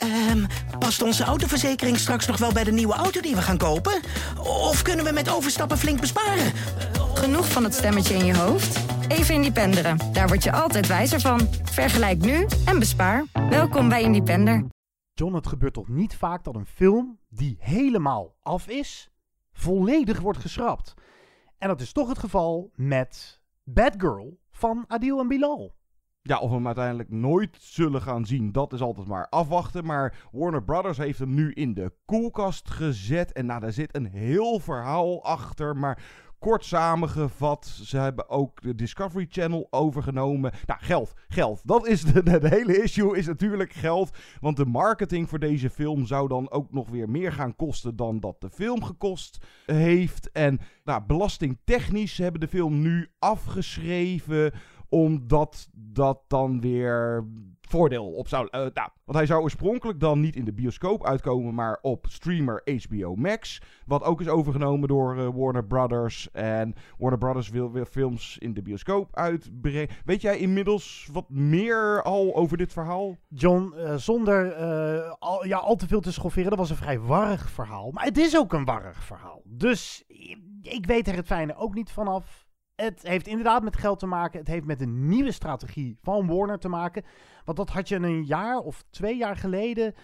Ehm, past onze autoverzekering straks nog wel bij de nieuwe auto die we gaan kopen? Of kunnen we met overstappen flink besparen? Genoeg van het stemmetje in je hoofd? Even Independeren. Daar word je altijd wijzer van. Vergelijk nu en bespaar. Welkom bij Independer. John, het gebeurt toch niet vaak dat een film die helemaal af is, volledig wordt geschrapt. En dat is toch het geval met Bad Girl van Adil en Bilal. Ja, of we hem uiteindelijk nooit zullen gaan zien, dat is altijd maar afwachten. Maar Warner Brothers heeft hem nu in de koelkast gezet. En nou, daar zit een heel verhaal achter. Maar kort samengevat, ze hebben ook de Discovery Channel overgenomen. Nou, geld, geld. Dat is de, hele issue, is natuurlijk geld. Want de marketing voor deze film zou dan ook nog weer meer gaan kosten dan dat de film gekost heeft. En nou, belastingtechnisch hebben de film nu afgeschreven omdat dat dan weer voordeel op zou... Uh, nou, want hij zou oorspronkelijk dan niet in de bioscoop uitkomen, maar op streamer HBO Max. Wat ook is overgenomen door uh, Warner Brothers. En Warner Brothers wil weer films in de bioscoop uitbrengen. Weet jij inmiddels wat meer al over dit verhaal? John, uh, zonder al, ja, al te veel te schofferen, dat was een vrij warrig verhaal. Maar het is ook een warrig verhaal. Dus ik weet er het fijne ook niet vanaf het heeft inderdaad met geld te maken. Het heeft met een nieuwe strategie van Warner te maken. Want dat had je een jaar of twee jaar geleden.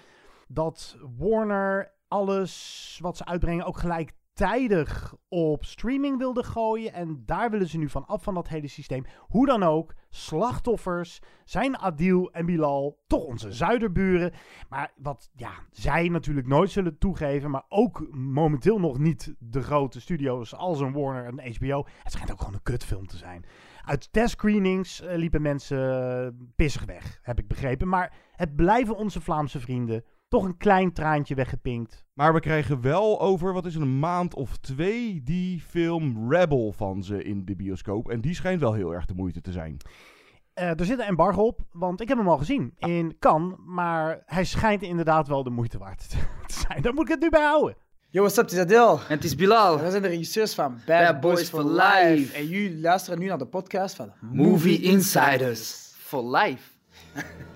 Dat Warner alles wat ze uitbrengen ook gelijk tijdig op streaming wilde gooien. En daar willen ze nu van af van dat hele systeem. Hoe dan ook, slachtoffers zijn Adil en Bilal toch onze zuiderburen. Maar wat ja, zij natuurlijk nooit zullen toegeven, maar ook momenteel nog niet de grote studio's als een Warner en HBO. Het schijnt ook gewoon een kutfilm te zijn. Uit testscreenings uh, liepen mensen pissig weg, heb ik begrepen. Maar het blijven onze Vlaamse vrienden toch een klein traantje weggepinkt. Maar we krijgen wel over, wat is het, een maand of twee, die film Rebel van ze in de bioscoop. En die schijnt wel heel erg de moeite te zijn. Uh, er zit een embargo op, want ik heb hem al gezien in Cannes. Maar hij schijnt inderdaad wel de moeite waard te zijn. Daar moet ik het nu bij houden. Yo, what's up, het is Adil. En het is Bilal. Wij zijn de regisseurs van Bad, Bad Boys, Boys, for Life. life. En jullie luisteren nu naar de podcast van Movie Insiders. For Life.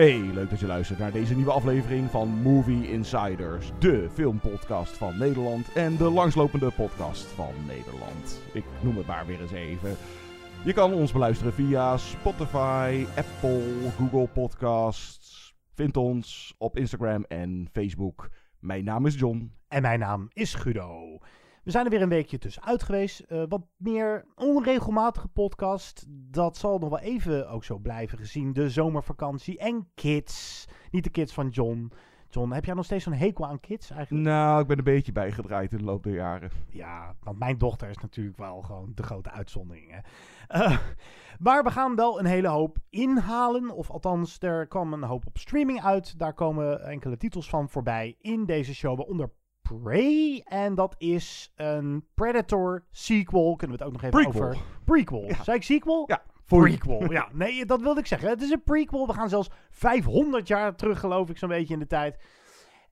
Hey, leuk dat je luistert naar deze nieuwe aflevering van Movie Insiders, de filmpodcast van Nederland en de langslopende podcast van Nederland. Ik noem het maar weer eens even. Je kan ons beluisteren via Spotify, Apple, Google Podcasts. Vind ons op Instagram en Facebook. Mijn naam is John. En mijn naam is Guido. We zijn er weer een weekje tussenuit geweest. Uh, wat meer onregelmatige podcast. Dat zal nog wel even ook zo blijven gezien. De zomervakantie en kids. Niet de kids van John. John, heb jij nog steeds zo'n hekel aan kids eigenlijk? Nou, ik ben een beetje bijgedraaid in de loop der jaren. Ja, want mijn dochter is natuurlijk wel gewoon de grote uitzondering. Hè? Uh, maar we gaan wel een hele hoop inhalen. Of althans, er kwam een hoop op streaming uit. Daar komen enkele titels van voorbij in deze show. Waaronder Prey. En dat is een Predator sequel. Kunnen we het ook nog even prequel. over... Prequel. Ja. Zei ik sequel? Ja. Prequel. ja, nee, dat wilde ik zeggen. Het is een prequel. We gaan zelfs 500 jaar terug, geloof ik, zo'n beetje in de tijd.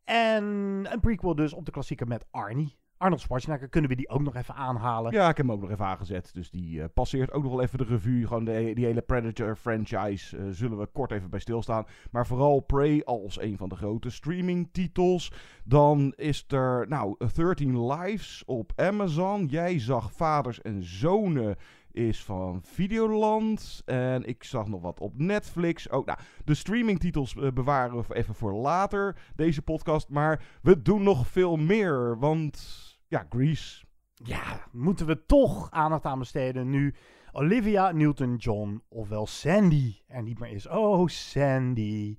En een prequel dus op de klassieker met Arnie. Arnold Schwarzenegger, kunnen we die ook nog even aanhalen? Ja, ik heb hem ook nog even aangezet. Dus die uh, passeert ook nog wel even de revue. Gewoon de, die hele Predator franchise uh, zullen we kort even bij stilstaan. Maar vooral Prey als een van de grote streaming titels. Dan is er, nou, 13 Lives op Amazon. Jij zag Vaders en Zonen is van Videoland. En ik zag nog wat op Netflix. Ook, nou, de streamingtitels uh, bewaren we even voor later, deze podcast. Maar we doen nog veel meer, want ja, Grease. Ja, moeten we toch aandacht aan besteden nu Olivia Newton-John, ofwel Sandy, er niet meer is. Oh, Sandy.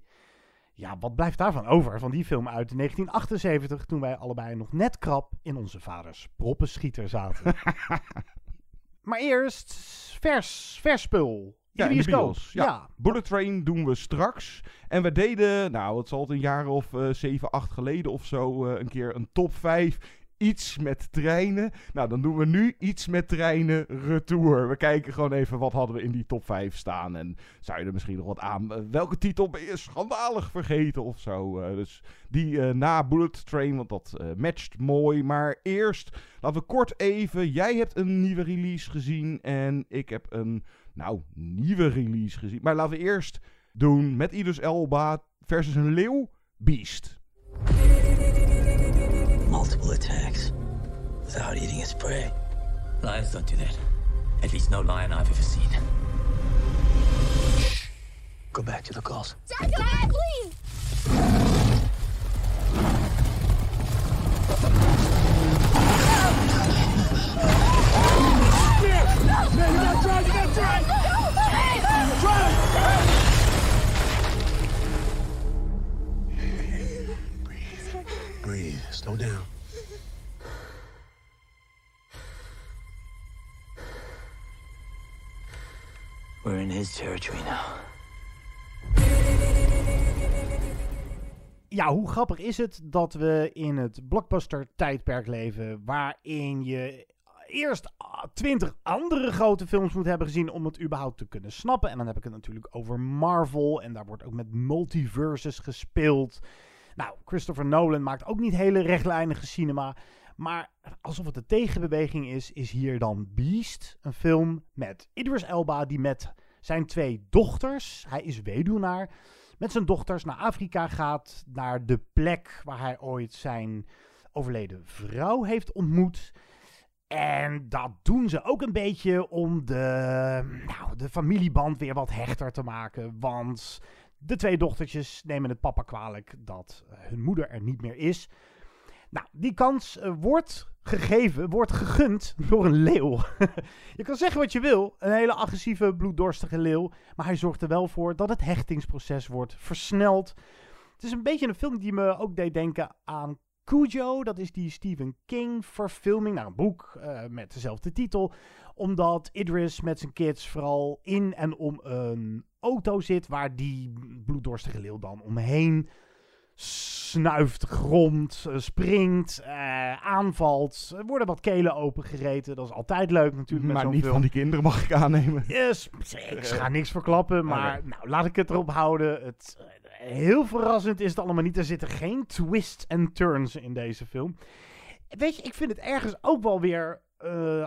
Ja, wat blijft daarvan over, van die film uit 1978, toen wij allebei nog net krap in onze vaders proppenschieter zaten. maar eerst vers, vers spul. Ja, in de bioscoop. bios. Ja. ja. Bullet Train doen we straks. En we deden, nou, het zal het een jaar of eh 7, 8 geleden of zo, eh, een keer een top 5. Iets met treinen. Nou, dan doen we nu iets met treinen retour. We kijken gewoon even wat hadden we in die top 5 staan. En zou je er misschien nog wat aan. eh, welke titel ben je schandalig vergeten of zo? Eh, dus die eh, na Bullet Train, want dat eh, matcht mooi. Maar eerst, laten we kort even. Jij hebt een nieuwe release gezien. En ik heb een, nou, nieuwe release gezien. Maar laten we eerst doen met Idris Elba versus een leeuw. Beast. multiple attacks without eating its prey. Lions don't do that. At least no lion I've ever seen. Shh. Go back to the calls. Dad, Dad, please! Slow down. We're in his territory now. Ja, hoe grappig is het dat we in het blockbuster-tijdperk leven. waarin je eerst twintig andere grote films moet hebben gezien. om het überhaupt te kunnen snappen. En dan heb ik het natuurlijk over Marvel. En daar wordt ook met multiverses gespeeld. Nou, Christopher Nolan maakt ook niet hele rechtlijnige cinema. Maar alsof het de tegenbeweging is, is hier dan Beast. Een film met Idris Elba, die met zijn twee dochters. Hij is weduwnaar met zijn dochters naar Afrika gaat. Naar de plek waar hij ooit zijn overleden vrouw heeft ontmoet. En dat doen ze ook een beetje om de, nou, de familieband weer wat hechter te maken. Want de twee dochtertjes nemen het papa kwalijk dat eh, hun moeder er niet meer is. Nou, die kans eh, wordt gegeven, wordt gegund door een leeuw. je kan zeggen wat je wil, een hele agressieve, bloeddorstige leeuw. Maar hij zorgt er wel voor dat het hechtingsproces wordt versneld. Het is een beetje een film die me ook deed denken aan Cujo. Dat is die Stephen King verfilming. Nou, een boek eh, met dezelfde titel. Omdat Idris met zijn kids vooral in en om een auto zit... waar die bloeddorstige leeuw dan omheen snuift, gromt, eh, springt, eh, aanvalt. Er worden wat kelen opengereten. Dat is altijd leuk natuurlijk met maar niet film. van die kinderen mag ik aannemen. Yes, ik ga niks verklappen, maar nou, laat ik het erop houden. Het, eh, heel verrassend is het allemaal niet. Er zitten geen twists en turns in deze film. Weet je, ik vind het ergens ook wel weer...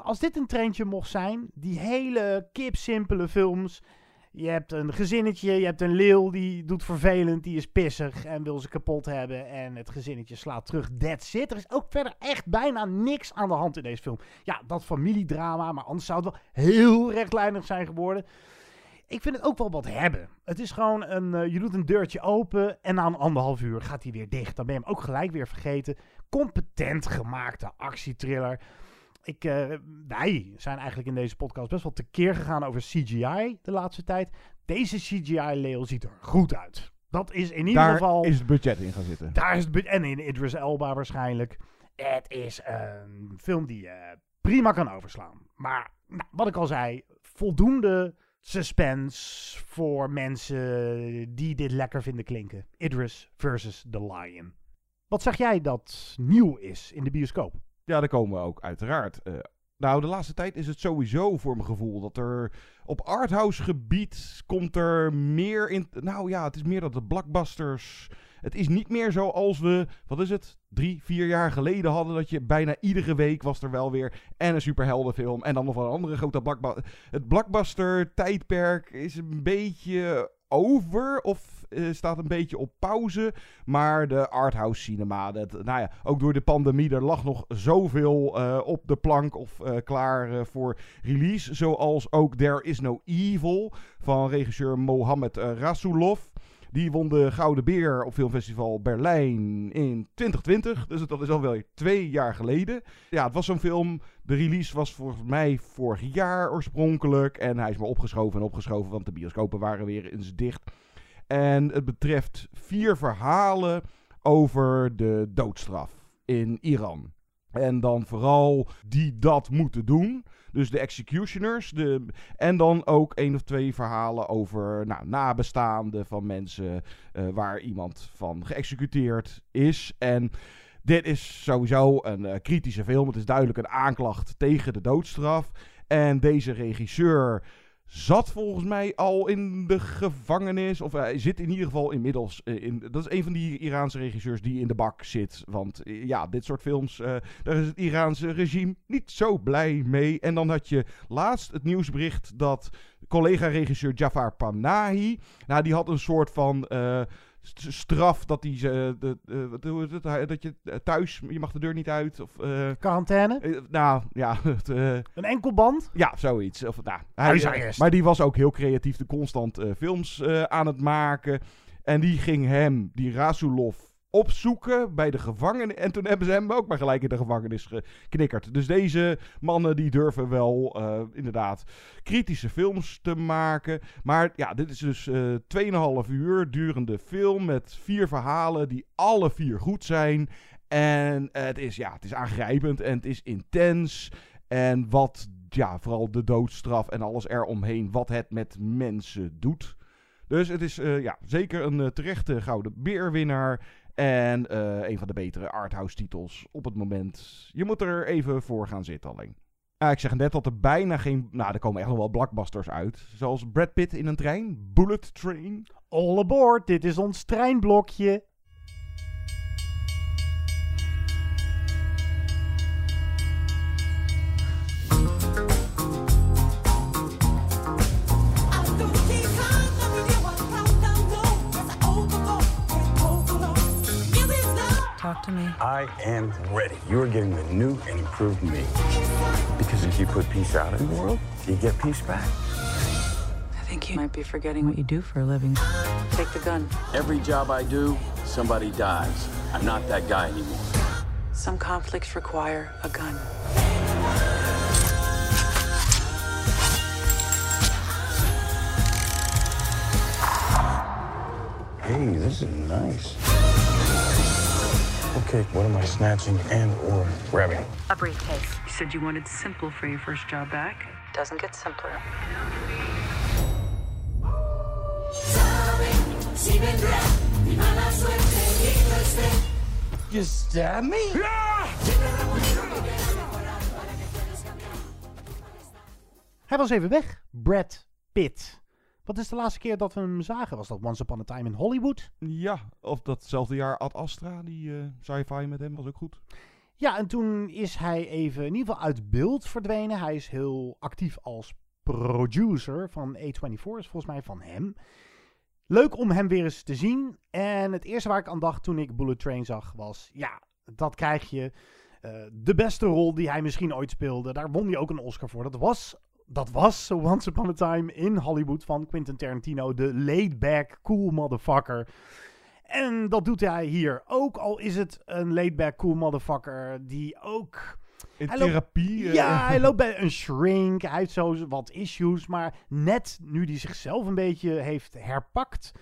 als dit een trendje mocht zijn, die hele kipsimpele films... Je hebt een gezinnetje, je hebt een leeuw die doet vervelend, die is pissig en wil ze kapot hebben. En het gezinnetje slaat terug. That's it. Er is ook verder echt bijna niks aan de hand in deze film. Ja, dat familiedrama, maar anders zou het wel heel rechtlijnig zijn geworden. Ik vind het ook wel wat hebben. Het is gewoon een, eh, je doet een deurtje open en na een anderhalf uur gaat hij weer dicht. Dan ben je hem ook gelijk weer vergeten. Competent gemaakte actietriller. Ik, eh, wij zijn eigenlijk in deze podcast best wel tekeer gegaan over CGI de laatste tijd. Deze CGI-leeuw ziet er goed uit. Dat is in ieder Daar geval... is het budget in gaan zitten. Daar is het En in Idris Elba waarschijnlijk. Het is een film die je prima kan overslaan. Maar nou, wat ik al zei, voldoende suspense voor mensen die dit lekker vinden klinken. Idris versus The Lion. Wat zeg jij dat nieuw is in de bioscoop? Ja, daar komen we ook uiteraard. eh, nou, de laatste tijd is het sowieso voor mijn gevoel dat er op arthouse gebied komt er meer in. Nou ja, het is meer dat de blockbusters. Het is niet meer zoals we, wat is het, drie, vier jaar geleden hadden. Dat je bijna iedere week was er wel weer en een superheldenfilm. En dan nog wel een andere grote blockbuster. Het blockbuster tijdperk is een beetje over of eh, staat een beetje op pauze. Maar de arthouse cinema, dat, nou ja, ook door de pandemie, er lag nog zoveel eh, op de plank of eh, klaar voor release. Zoals ook There Is No Evil van regisseur Mohamed Rasulov. Die won de Gouden Beer op Filmfestival Berlijn in 2020. Dus dat is alweer twee jaar geleden. Ja, het was zo'n film. De release was volgens mij vorig jaar oorspronkelijk. En hij is maar opgeschoven en opgeschoven, want de bioscopen waren weer eens dicht. En het betreft vier verhalen over de doodstraf in Iran. En dan vooral die dat moeten doen. Dus de executioners. De, en dan ook één of twee verhalen over nou, nabestaanden van mensen uh, waar iemand van geëxecuteerd is. En dit is sowieso een uh, kritische film. Het is duidelijk een aanklacht tegen de doodstraf. En deze regisseur zat volgens mij al in de gevangenis. Of hij zit in ieder geval inmiddels. Uh, in, dat is een van die Iraanse regisseurs die in de bak zit. Want uh, ja, dit soort films, daar is het Iraanse regime niet zo blij mee. En dan had je laatst het nieuwsbericht dat collega-regisseur Jafar Panahi. Nou, die had een soort van straf dat hij ze. Uh, dat je thuis, je mag de deur niet uit. Of, uh, Quarantaine? Uh, nou ja. Het, een enkel band? Ja, zoiets. Of, nou, hij, maar die was ook heel creatief, de constant films aan het maken. En die ging hem, die Rasulov, opzoeken bij de gevangenen. En toen hebben ze hem ook maar gelijk in de gevangenis geknikkerd. Dus deze mannen die durven wel uh, inderdaad kritische films te maken. Maar ja, dit is dus uh, 2,5 uur durende film met vier verhalen die alle vier goed zijn. En het is, ja, het is aangrijpend en het is intens. En wat, ja, vooral de doodstraf en alles eromheen, wat het met mensen doet. Dus het is ja, zeker een terechte gouden beerwinnaar. En uh, een van de betere arthouse titels op het moment. Je moet er even voor gaan zitten alleen. Ik zeg net dat er bijna geen... Nou, er komen echt nog wel blockbusters uit. Zoals Brad Pitt in een trein. Bullet Train. All aboard, dit is ons treinblokje. Talk to me. I am ready. You are getting the new and improved me. Because if you put peace out in the world, you get peace back. I think you might be forgetting what you do for a living. Take the gun. Every job I do, somebody dies. I'm not that guy anymore. Some conflicts require a gun. Hey, this is nice. Okay, what am I snatching and or grabbing? A briefcase. You said you wanted simple for your first job back. Doesn't get simpler. You stab me? Hij was even weg, Brad Pitt. Wat is de laatste keer dat we hem zagen? Was dat Once Upon a Time in Hollywood? Ja, of datzelfde jaar Ad Astra, die uh, sci-fi met hem was ook goed. Ja, en toen is hij even in ieder geval uit beeld verdwenen. Hij is heel actief als producer van A24, is volgens mij van hem. Leuk om hem weer eens te zien. En het eerste waar ik aan dacht toen ik Bullet Train zag was... Ja, dat krijg je. Uh, de beste rol die hij misschien ooit speelde. Daar won hij ook een Oscar voor. Dat was dat was Once Upon a Time in Hollywood van Quentin Tarantino. De laid-back, cool motherfucker. En dat doet hij hier ook. Al is het een laid-back, cool motherfucker die ook... In hij therapie? Loopt, ja, hij loopt bij een shrink. Hij heeft zo wat issues. Maar net nu hij zichzelf een beetje heeft herpakt...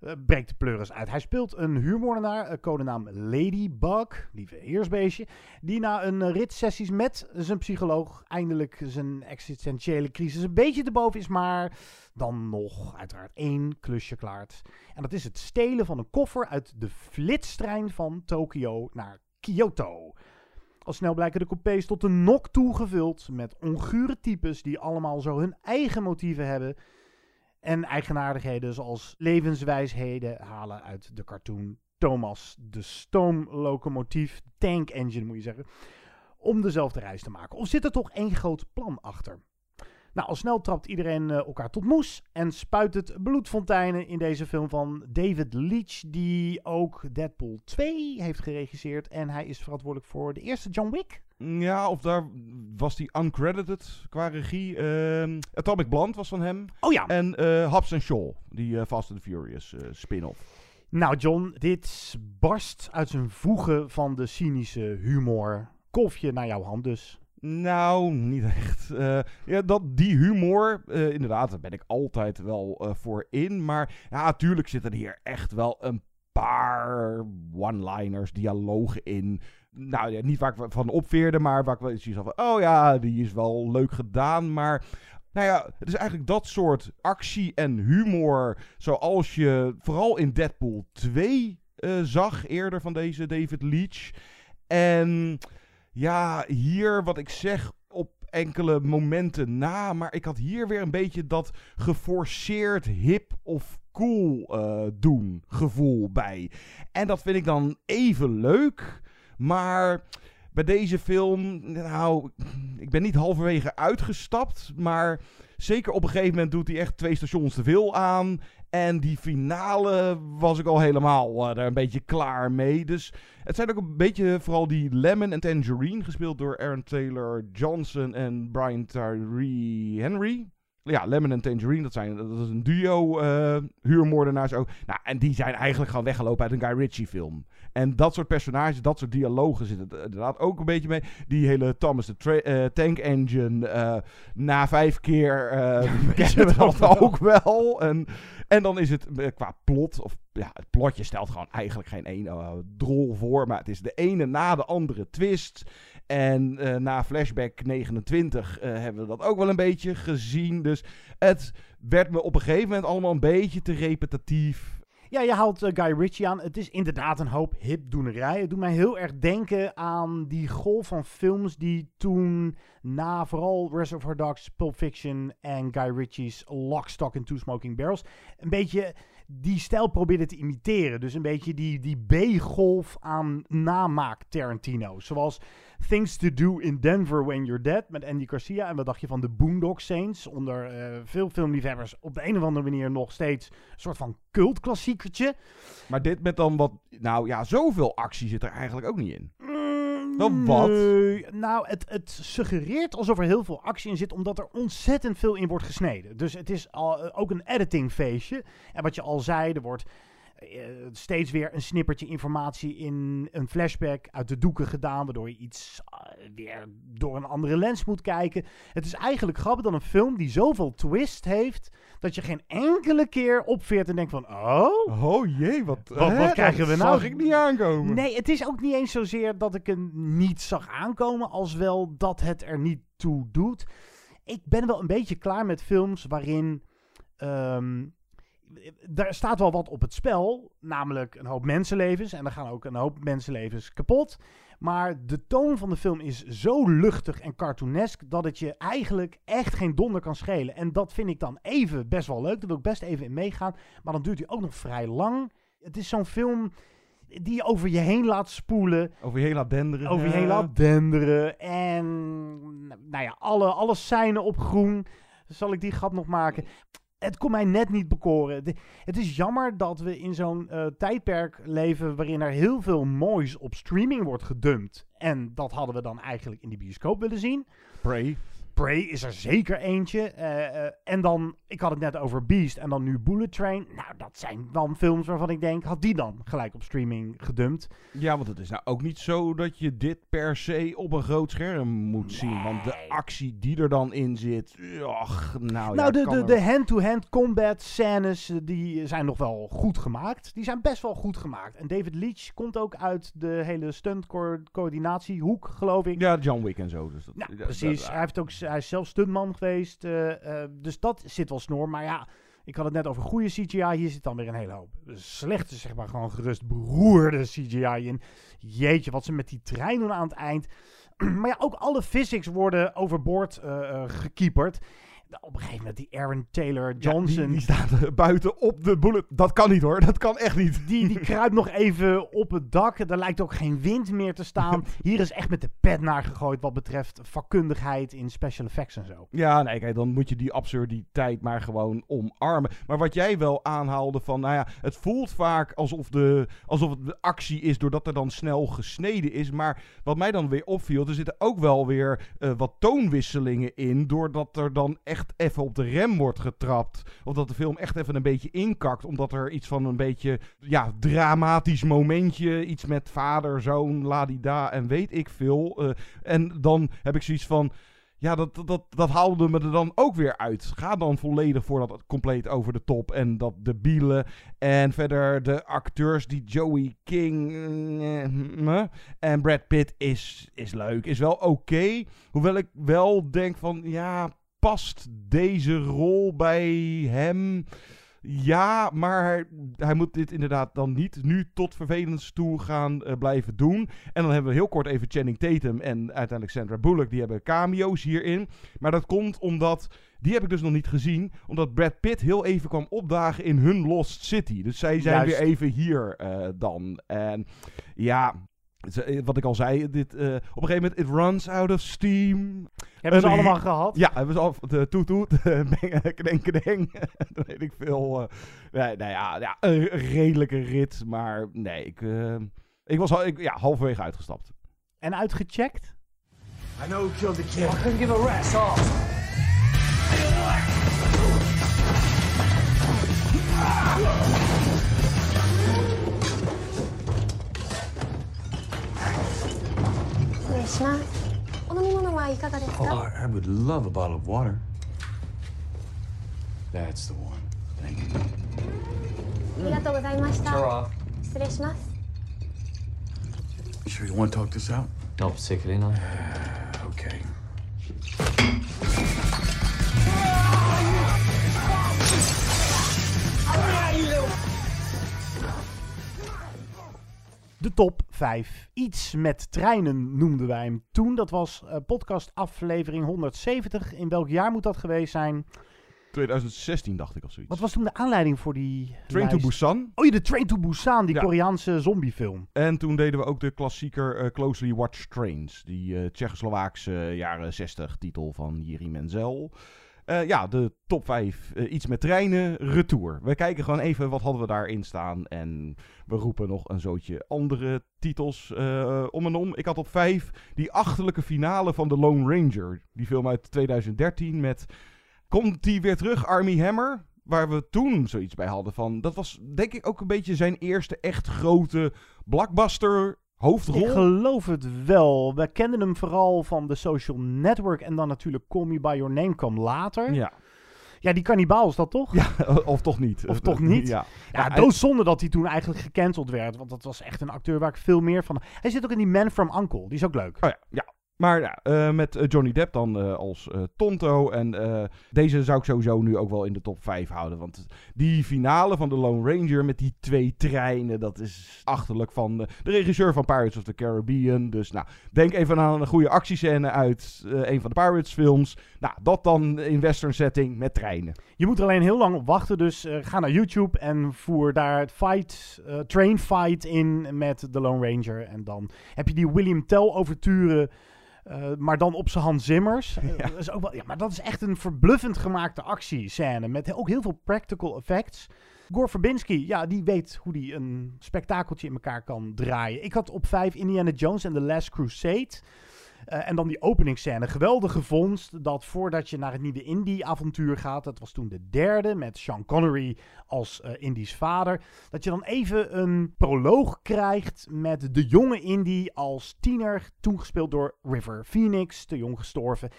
Uh, breekt de pleuris uit. Hij speelt een huurmoordenaar, uh, codenaam Ladybug, lieve heersbeestje, die na een uh, rit sessies met zijn psycholoog eindelijk zijn existentiële crisis een beetje te boven is, maar dan nog uiteraard één klusje klaart. En dat is het stelen van een koffer uit de flitstrein van Tokio naar Kyoto. Al snel blijken de coupés tot de nok toe gevuld met ongure types die allemaal zo hun eigen motieven hebben en eigenaardigheden zoals levenswijsheden halen uit de cartoon Thomas, de stoomlocomotief, tank engine moet je zeggen, om dezelfde reis te maken. Of zit er toch één groot plan achter? Nou, al snel trapt iedereen uh, elkaar tot moes en spuit het bloedfonteinen in deze film van David Leach, die ook Deadpool 2 heeft geregisseerd. En hij is verantwoordelijk voor de eerste John Wick. Ja, of daar was die uncredited qua regie. Uh, Atomic Blonde was van hem. Oh ja. En uh, Hobbs Shaw, die uh, Fast and Furious uh, spin-off. Nou John, dit barst uit zijn voegen van de cynische humor. Kolfje naar jouw hand dus. Nou, niet echt. Uh, ja, dat, die humor, uh, inderdaad, daar ben ik altijd wel uh, voor in. Maar ja, natuurlijk zitten er hier echt wel een paar one-liners, dialogen in. Nou ja, niet waar ik van opveerde, maar waar ik wel iets van, oh ja, die is wel leuk gedaan, maar... Nou ja, het is eigenlijk dat soort actie en humor zoals je vooral in Deadpool 2 uh, zag eerder van deze David Leach. En ja, hier wat ik zeg op enkele momenten na, maar ik had hier weer een beetje dat geforceerd hip of cool uh, doen gevoel bij. En dat vind ik dan even leuk, maar bij deze film, nou, ik ben niet halverwege uitgestapt, maar zeker op een gegeven moment doet hij echt twee stations te veel aan. En die finale was ik al helemaal uh, daar een beetje klaar mee. Dus het zijn ook een beetje vooral die Lemon en Tangerine, gespeeld door Aaron Taylor Johnson en Brian Tyree Henry. Ja, Lemon en Tangerine, dat, zijn, dat is een duo uh, huurmoordenaars ook. Nou, en die zijn eigenlijk gewoon weggelopen uit een Guy Ritchie film. En dat soort personages, dat soort dialogen zitten er inderdaad ook een beetje mee. Die hele Thomas de uh, Tank Engine, uh, na vijf keer kennen we dat ook wel. En, en dan is het qua plot, of ja, het plotje stelt gewoon eigenlijk geen ene drol voor. Maar het is de ene na de andere twist. En uh, na Flashback 29 uh, hebben we dat ook wel een beetje gezien. Dus het werd me op een gegeven moment allemaal een beetje te repetitief. Ja, je haalt uh, Guy Ritchie aan. Het is inderdaad een hoop hipdoenerij. Het doet mij heel erg denken aan die golf van films die toen na vooral Reservoir Dogs, Pulp Fiction en Guy Ritchie's Lock, Stock and Two Smoking Barrels een beetje die stijl probeerde te imiteren. Dus een beetje die, die B-golf aan namaak Tarantino. Zoals Things to Do in Denver When You're Dead met Andy Garcia. En wat dacht je van de Boondock Saints? Onder uh, veel filmliefhebbers op de een of andere manier nog steeds een soort van cultklassiekertje. Maar dit met dan wat... Nou ja, zoveel actie zit er eigenlijk ook niet in. Dan wat? Nou, het, het suggereert alsof er heel veel actie in zit, omdat er ontzettend veel in wordt gesneden. Dus het is al, eh, ook een editingfeestje. En wat je al zei, er wordt eh, steeds weer een snippertje informatie in een flashback uit de doeken gedaan, waardoor je iets eh, weer door een andere lens moet kijken. Het is eigenlijk grappig dan een film die zoveel twist heeft, dat je geen enkele keer opveert en denkt van, oh... Oh jee, wat, Wat, hè, wat krijgen we nou? zag ik niet aankomen. Nee, het is ook niet eens zozeer dat ik hem niet zag aankomen, als wel dat het er niet toe doet. Ik ben wel een beetje klaar met films waarin. ehm, daar staat wel wat op het spel, namelijk een hoop mensenlevens. En er gaan ook een hoop mensenlevens kapot. Maar de toon van de film is zo luchtig en cartoonesk dat het je eigenlijk echt geen donder kan schelen. En dat vind ik dan even best wel leuk. Daar wil ik best even in meegaan. Maar dan duurt hij ook nog vrij lang. Het is zo'n film die je over je heen laat spoelen. Over je heen laat denderen. Over je heen laat denderen. En nou ja, alle, alle seinen op groen. Zal ik die grap nog maken? Het kon mij net niet bekoren. Het is jammer dat we in zo'n eh, tijdperk leven waarin er heel veel moois op streaming wordt gedumpt. En dat hadden we dan eigenlijk in de bioscoop willen zien. Prey. Prey is er zeker eentje. Eh, eh, en dan, ik had het net over Beast en dan nu Bullet Train. Nou, dat zijn dan films waarvan ik denk, had die dan gelijk op streaming gedumpt? Ja, want het is nou ook niet zo dat je dit per se op een groot scherm moet zien. Want de actie die er dan in zit, ach, nou, ja, nou, de, de, de hand-to-hand combat scènes, eh, die zijn nog wel goed gemaakt. Die zijn best wel goed gemaakt. En David Leach komt ook uit de hele stunt-coördinatiehoek, geloof ik. Ja, John Wick en zo. Dus dat, dat- precies. dat- hij, heeft ook, hij is zelf stuntman geweest. eh, eh, dus dat zit wel snor. Maar ja, ik had het net over goede CGI. Hier zit dan weer een hele hoop. Slechte, zeg maar, gewoon gerust beroerde CGI in. Jeetje, wat ze met die trein doen aan het eind. maar ja, ook alle physics worden overboord eh gekieperd. Op een gegeven moment die Aaron Taylor Ja, Johnson. die, die staat buiten op de bullet. Dat kan niet hoor, dat kan echt niet. Die, die kruipt nog even op het dak. Er lijkt ook geen wind meer te staan. Hier is echt met de pet naar gegooid wat betreft vakkundigheid in special effects en zo. Ja, nee, kijk, dan moet je die absurditeit maar gewoon omarmen. Maar wat jij wel aanhaalde van, nou ja, het voelt vaak alsof, de, alsof het de actie is doordat er dan snel gesneden is. Maar wat mij dan weer opviel, er zitten ook wel weer eh, wat toonwisselingen in, doordat er dan echt even op de rem wordt getrapt. Of dat de film echt even een beetje inkakt, omdat er iets van een beetje, ja, dramatisch momentje, iets met vader, zoon, ladida en weet ik veel. eh, en dan heb ik zoiets van, ja, dat, dat, dat haalde me er dan ook weer uit. Ga dan volledig voor dat compleet over de top. En dat de bielen. En verder de acteurs die Joey King eh, en Brad Pitt is, is leuk. Is wel oké. hoewel ik wel denk van, ja, past deze rol bij hem? Ja, maar hij moet dit inderdaad dan niet nu tot vervelens toe gaan uh, blijven doen. En dan hebben we heel kort even Channing Tatum en uiteindelijk Sandra Bullock. Die hebben cameo's hierin. Maar dat komt omdat, die heb ik dus nog niet gezien, omdat Brad Pitt heel even kwam opdagen in hun Lost City. Dus zij zijn Juist. weer even hier uh, dan. En ja, eh, wat ik al zei, dit, uh, op een gegeven moment, it runs out of steam. Hebben ze allemaal gehad? Ja, hebben ze al de toet toet, kdenk kdenk, dat weet ik veel. Uh, nee, nou ja, ja, een redelijke rit, maar nee, ik, uh, ik was al, ik, ja, halverwege uitgestapt. En uitgecheckt? I know who killed the kid. I couldn't give a rat's off. Oh, I would love a bottle of water. That's the one. Thank you. ありがとうございました。 Tara. 失礼します。 You sure you want to talk this out? Not particularly, no. okay. De top 5. Iets met treinen noemden wij hem toen. Dat was uh, podcast aflevering 170. In welk jaar moet dat geweest zijn? 2016 dacht ik of zoiets. Wat was toen de aanleiding voor die Train lijst? to Busan. Oh ja, de Train to Busan, die Ja. Koreaanse zombiefilm. En toen deden we ook de klassieker eh, Closely Watched Trains. Die uh, Tsjechoslowaakse jaren 60 titel van Jiri Menzel. Uh, ja, de top 5. Uh, iets met treinen, retour. We kijken gewoon even wat hadden we daarin staan. En we roepen nog een zootje andere titels uh, om en om. Ik had op 5 die achterlijke finale van The Lone Ranger. Die film uit 2013 met... Komt die weer terug, Army Hammer? Waar we toen zoiets bij hadden van... Dat was denk ik ook een beetje zijn eerste echt grote blockbuster hoofdrol. Ik geloof het wel. We kenden hem vooral van de Social Network en dan natuurlijk Call Me By Your Name kwam later. Ja. Ja, die kannibaal is dat toch? Ja, of toch niet. Of toch niet? Ja, ja, ja doodzonde dat hij toen eigenlijk gecanceld werd. Want dat was echt een acteur waar ik veel meer van... Hij zit ook in die Man From Uncle. Die is ook leuk. Oh ja, ja. Maar ja, uh, met uh, Johnny Depp dan uh, als Tonto. En deze zou ik sowieso nu ook wel in de top 5 houden. Want die finale van de Lone Ranger met die twee treinen. Dat is achterlijk van de regisseur van Pirates of the Caribbean. Dus nou, denk even aan een goede actiescène uit een van de Pirates films. Nou, dat dan in western setting met treinen. Je moet er alleen heel lang op wachten. Dus ga naar YouTube en voer daar het fight, train fight in met de Lone Ranger. En dan heb je die William Tell overturen. Uh, maar dan op zijn Hans Zimmers. Ja. dat is ook wel, ja, maar dat is echt een verbluffend gemaakte actiescène. Met ook heel veel practical effects. Gore Verbinski, ja, die weet hoe die een spektakeltje in elkaar kan draaien. Ik had op 5 Indiana Jones en The Last Crusade. Uh, en dan die openingsscène. Geweldige vondst dat voordat je naar het nieuwe Indie-avontuur gaat. Dat was toen de derde met Sean Connery als uh, Indy's vader. Dat je dan even een proloog krijgt met de jonge Indy als tiener. Toen gespeeld door River Phoenix, te jong gestorven.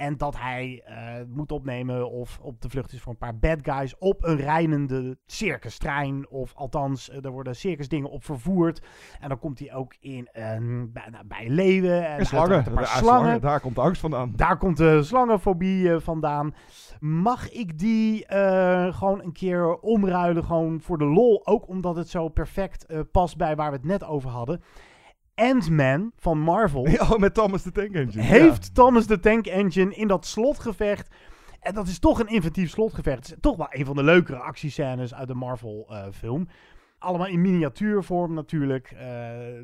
En dat hij uh, moet opnemen of op de vlucht is voor een paar bad guys op een rijdende circustrein. Of althans, uh, er worden circusdingen op vervoerd. En dan komt hij ook in een, bij, nou, bij leeuwen. En, en slangen. Een paar ja, slangen. Daar komt de angst vandaan. Daar komt de slangenfobie uh, vandaan. Mag ik die uh, gewoon een keer omruilen, gewoon voor de lol? Ook omdat het zo perfect uh, past bij waar we het net over hadden. Ant-Man van Marvel. Ja, met Thomas de Tank Engine. Heeft ja. Thomas de Tank Engine in dat slotgevecht. En dat is toch een inventief slotgevecht. Het is toch wel een van de leukere actiescènes uit de Marvel uh, film. Allemaal in miniatuurvorm natuurlijk. Uh,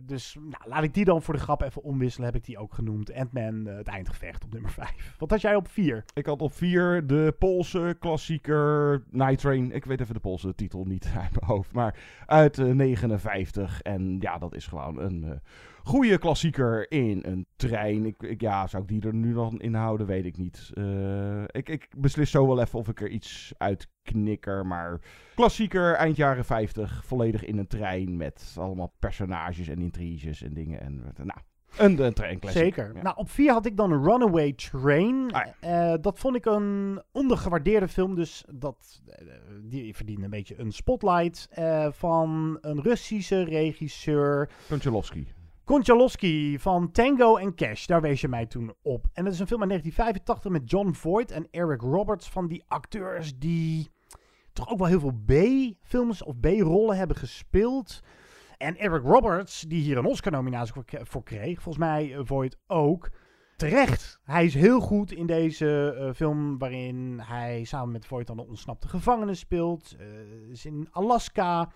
dus nou, laat ik die dan voor de grap even omwisselen. Heb ik die ook genoemd. Ant-Man, uh, het eindgevecht op nummer 5. Wat had jij op 4? Ik had op 4 de Poolse klassieker Night Train. Ik weet even de Poolse titel niet uit mijn hoofd. Maar uit uh, 59. En ja, dat is gewoon een goede klassieker in een trein. Ik, ik, ja, zou ik die er nu dan in houden? Weet ik niet. Uh, ik, ik beslis zo wel even of ik er iets uit knikker. Maar klassieker, eind jaren 50. Volledig in een trein met allemaal personages en intriges en dingen. En nou, Een, een. Zeker. Ja. Nou, op vier had ik dan een Runaway Train. Ah, Eh, dat vond ik een ondergewaardeerde film, dus dat, eh, die verdiende een beetje een spotlight eh, van een Russische regisseur. Konchalovsky. Konchalovsky van Tango en Cash, daar wees je mij toen op. En dat is een film uit 1985 met John Voight en Eric Roberts van die acteurs die toch ook wel heel veel B-films of B-rollen hebben gespeeld. En Eric Roberts, die hier een Oscar-nominatie voor, kreeg, volgens mij eh, Voight ook. Terecht. Hij is heel goed in deze eh, film waarin hij samen met Voight dan een ontsnapte gevangene speelt. Eh, is in Alaska.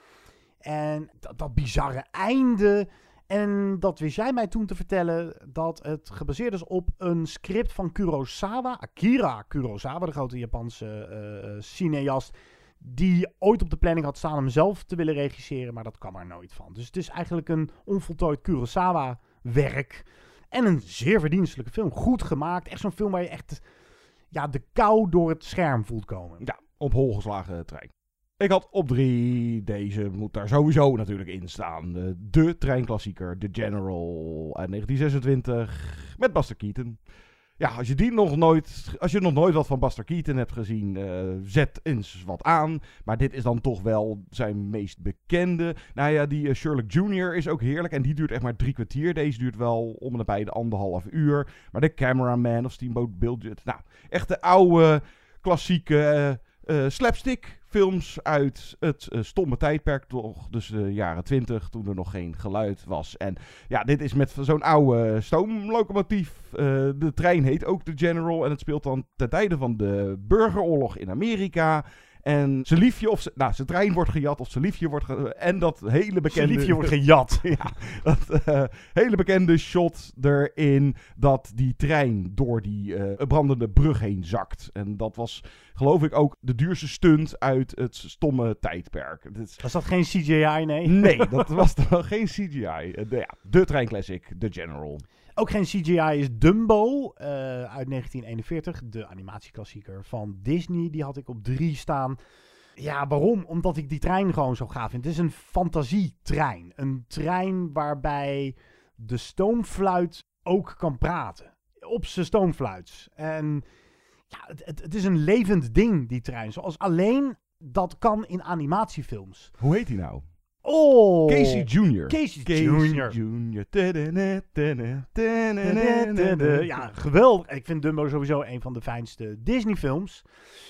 En dat bizarre einde. En dat wist jij mij toen te vertellen dat het gebaseerd is op een script van Kurosawa. Akira Kurosawa, de grote Japanse eh, eh, cineast. Die ooit op de planning had staan om zelf te willen regisseren, maar dat kwam er nooit van. Dus het is eigenlijk een onvoltooid Kurosawa-werk. En een zeer verdienstelijke film. Goed gemaakt. Echt zo'n film waar je echt ja, de kou door het scherm voelt komen. Ja, op hol geslagen trein. Ik had op drie, deze moet daar sowieso natuurlijk in staan. De, treinklassieker, The General uit 1926 met Buster Keaton. Ja, als je die nog nooit, als je nog nooit wat van Buster Keaton hebt gezien, eh, zet eens wat aan. Maar dit is dan toch wel zijn meest bekende. Nou ja, die eh, Sherlock Jr. is ook heerlijk en die duurt echt maar drie kwartier. Deze duurt wel om en nabij de anderhalf uur. Maar de Cameraman of Steamboat Bilget, nou, echt de oude, klassieke eh, slapstick films uit het eh, stomme tijdperk, toch? Dus de jaren 20, toen er nog geen geluid was. En ja, dit is met zo'n oude stoomlocomotief. Eh, de trein heet ook de General en het speelt dan ten tijde van de burgeroorlog in Amerika. En zijn liefje of ze, nou, zijn trein wordt gejat of zijn liefje wordt ge, en dat hele bekende... Zijn liefje wordt gejat. ja, dat eh, hele bekende shot erin dat die trein door die eh, brandende brug heen zakt. En dat was, geloof ik, ook de duurste stunt uit het stomme tijdperk. Was dat geen CGI, nee? Nee, dat was dan geen CGI. Eh, de, ja, de treinclassic, The General. Ook geen CGI is Dumbo eh, uit 1941, de animatieklassieker van Disney. Die had ik op drie staan. Ja, waarom? Omdat ik die trein gewoon zo gaaf vind. Het is een fantasietrein. Een trein waarbij de stoomfluit ook kan praten. Op zijn stoomfluits. En ja, het, het, het is een levend ding, die trein. Zoals alleen dat kan in animatiefilms. Hoe heet hij nou? Oh! Casey Jr. Casey, Jr. Jr. Ja, geweldig. Ik vind Dumbo sowieso een van de fijnste Disney-films.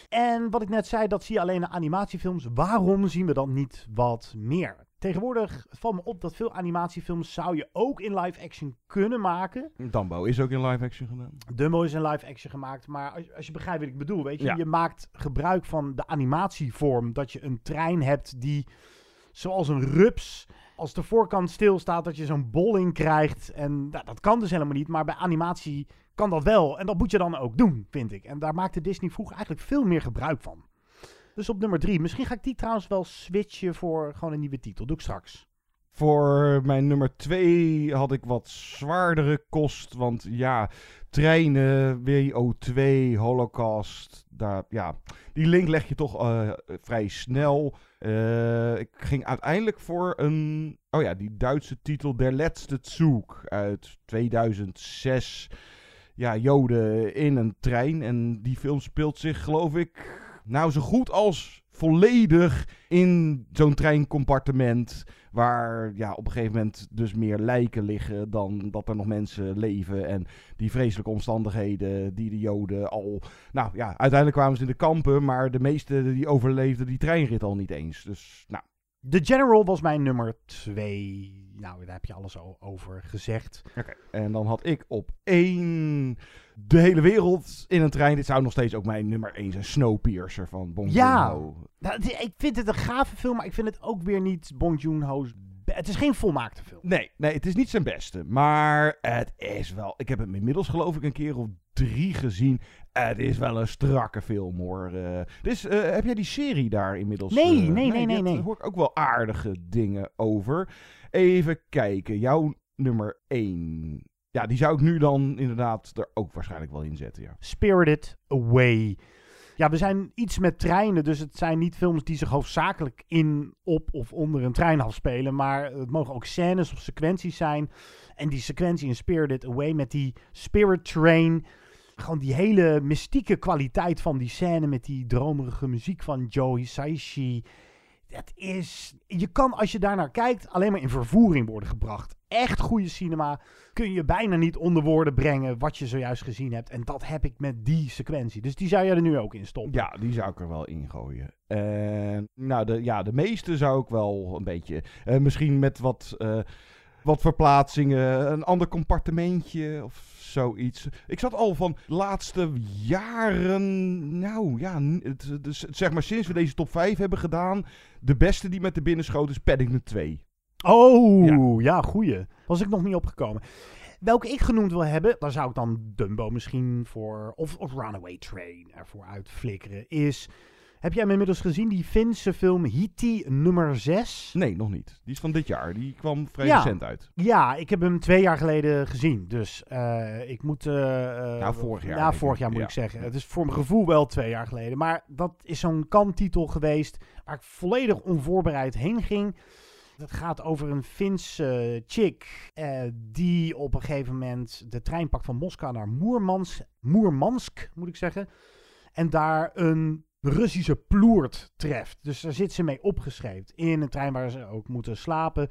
En wat ik net zei, dat zie je alleen in animatiefilms. Waarom zien we dan niet wat meer? Tegenwoordig valt me op dat veel animatiefilms zou je ook in live-action kunnen maken. Dumbo is ook in live action gedaan. Dumbo is in live-action gemaakt, maar als, als je begrijpt wat ik bedoel, weet je, Ja. je maakt gebruik van de animatievorm. Dat je een trein hebt die, zoals een rups, als de voorkant stilstaat, dat je zo'n bolling krijgt. En nou, dat kan dus helemaal niet, maar bij animatie kan dat wel. En dat moet je dan ook doen, vind ik. En daar maakte Disney vroeger eigenlijk veel meer gebruik van. Dus op nummer drie. Misschien ga ik die trouwens wel switchen voor gewoon een nieuwe titel. Doe ik straks. Voor mijn nummer 2 had ik wat zwaardere kost. Want ja, treinen, WO2, Holocaust. Daar, ja, die link leg je toch eh, vrij snel. Eh, ik ging uiteindelijk voor een. Oh ja, die Duitse titel Der Letzte Zug uit 2006. Ja, Joden in een trein. En die film speelt zich, geloof ik, nou zo goed als volledig in zo'n treincompartiment. Waar ja, op een gegeven moment dus meer lijken liggen dan dat er nog mensen leven. En die vreselijke omstandigheden die de Joden al... Nou ja, uiteindelijk kwamen ze in de kampen, maar de meesten die overleefden die treinrit al niet eens. Dus nou, The General was mijn nummer twee. Nou, daar heb je alles al over gezegd. Oké, en dan had ik op één de hele wereld in een trein. Dit zou nog steeds ook mijn nummer één zijn. Snowpiercer van Bong Ja. Joon-ho. Nou, het- ik vind het een gave film, maar ik vind het ook weer niet Bong Joon-ho's... be- Het is geen volmaakte film. Nee, nee, het is niet zijn beste. Maar het is wel... Ik heb hem inmiddels geloof ik een keer of drie gezien. Het is wel een strakke film hoor. Eh, dus eh, heb jij die serie daar inmiddels? Nee, eh, nee, nee, daar nee, nee. hoor ik ook wel aardige dingen over. Even kijken. Jouw nummer één. Ja, die zou ik nu dan inderdaad er ook waarschijnlijk wel in zetten. Ja. Spirited Away. Ja, we zijn iets met treinen, dus het zijn niet films die zich hoofdzakelijk in, op of onder een trein afspelen. Maar het mogen ook scènes of sequenties zijn. En die sequentie in Spirited Away met die Spirit Train. Gewoon die hele mystieke kwaliteit van die scène met die dromerige muziek van Joe Hisaishi. Dat is. Je kan als je daarnaar kijkt alleen maar in vervoering worden gebracht. Echt goede cinema kun je bijna niet onder woorden brengen wat je zojuist gezien hebt. En dat heb ik met die sequentie. Dus die zou je er nu ook in stoppen. Ja, die zou ik er wel in gooien. En nou, de, ja, de meeste zou ik wel een beetje. eh, misschien met wat, eh, wat verplaatsingen, een ander compartimentje of zoiets. Ik zat al van de laatste jaren. Nou ja, het, dus, zeg maar sinds we deze top 5 hebben gedaan. De beste die met de binnenschoot is Paddington 2. Oh, ja, goeie. Was ik nog niet opgekomen. Welke ik genoemd wil hebben, daar zou ik dan Dumbo misschien voor, of, of Runaway Train ervoor uitflikkeren, is... Heb jij hem inmiddels gezien, die Finse film Hiti nummer 6? Nee, nog niet. Die is van dit jaar. Die kwam vrij Ja. recent uit. Ja, ik heb hem twee jaar geleden gezien. Dus eh, ik moet... eh, eh, Ja, vorig jaar, Ja, denk vorig jaar moet Ja. ik zeggen. Het is voor mijn gevoel wel twee jaar geleden. Maar dat is zo'n kantitel geweest waar ik volledig onvoorbereid heen ging. Het gaat over een Finse chick die op een gegeven moment de trein pakt van Moskou naar Moermans, Moermansk, moet ik zeggen. En daar een Russische ploert treft. Dus daar zit ze mee opgeschreven in een trein waar ze ook moeten slapen.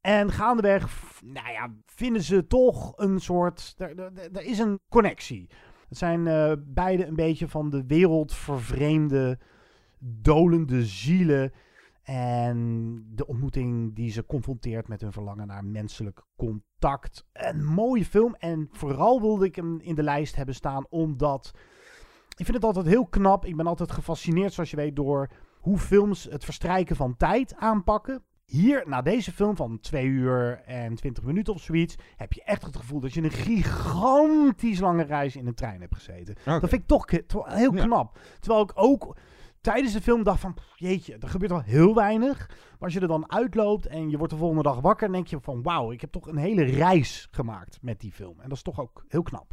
En gaandeweg, nou ja, vinden ze toch een soort. Er, is een connectie. Het zijn eh beide een beetje van de wereld vervreemde, dolende zielen. En de ontmoeting die ze confronteert met hun verlangen naar menselijk contact. Een mooie film. En vooral wilde ik hem in de lijst hebben staan omdat. Ik vind het altijd heel knap. Ik ben altijd gefascineerd, zoals je weet, door hoe films het verstrijken van tijd aanpakken. Hier, na deze film van 2 uur en 20 minuten of zoiets, heb je echt het gevoel dat je een gigantisch lange reis in een trein hebt gezeten. Dat vind ik toch heel Ja. knap. Terwijl ik ook tijdens de film dacht van, jeetje, er gebeurt al heel weinig. Maar als je er dan uitloopt en je wordt de volgende dag wakker, dan denk je van, wauw, ik heb toch een hele reis gemaakt met die film. En dat is toch ook heel knap.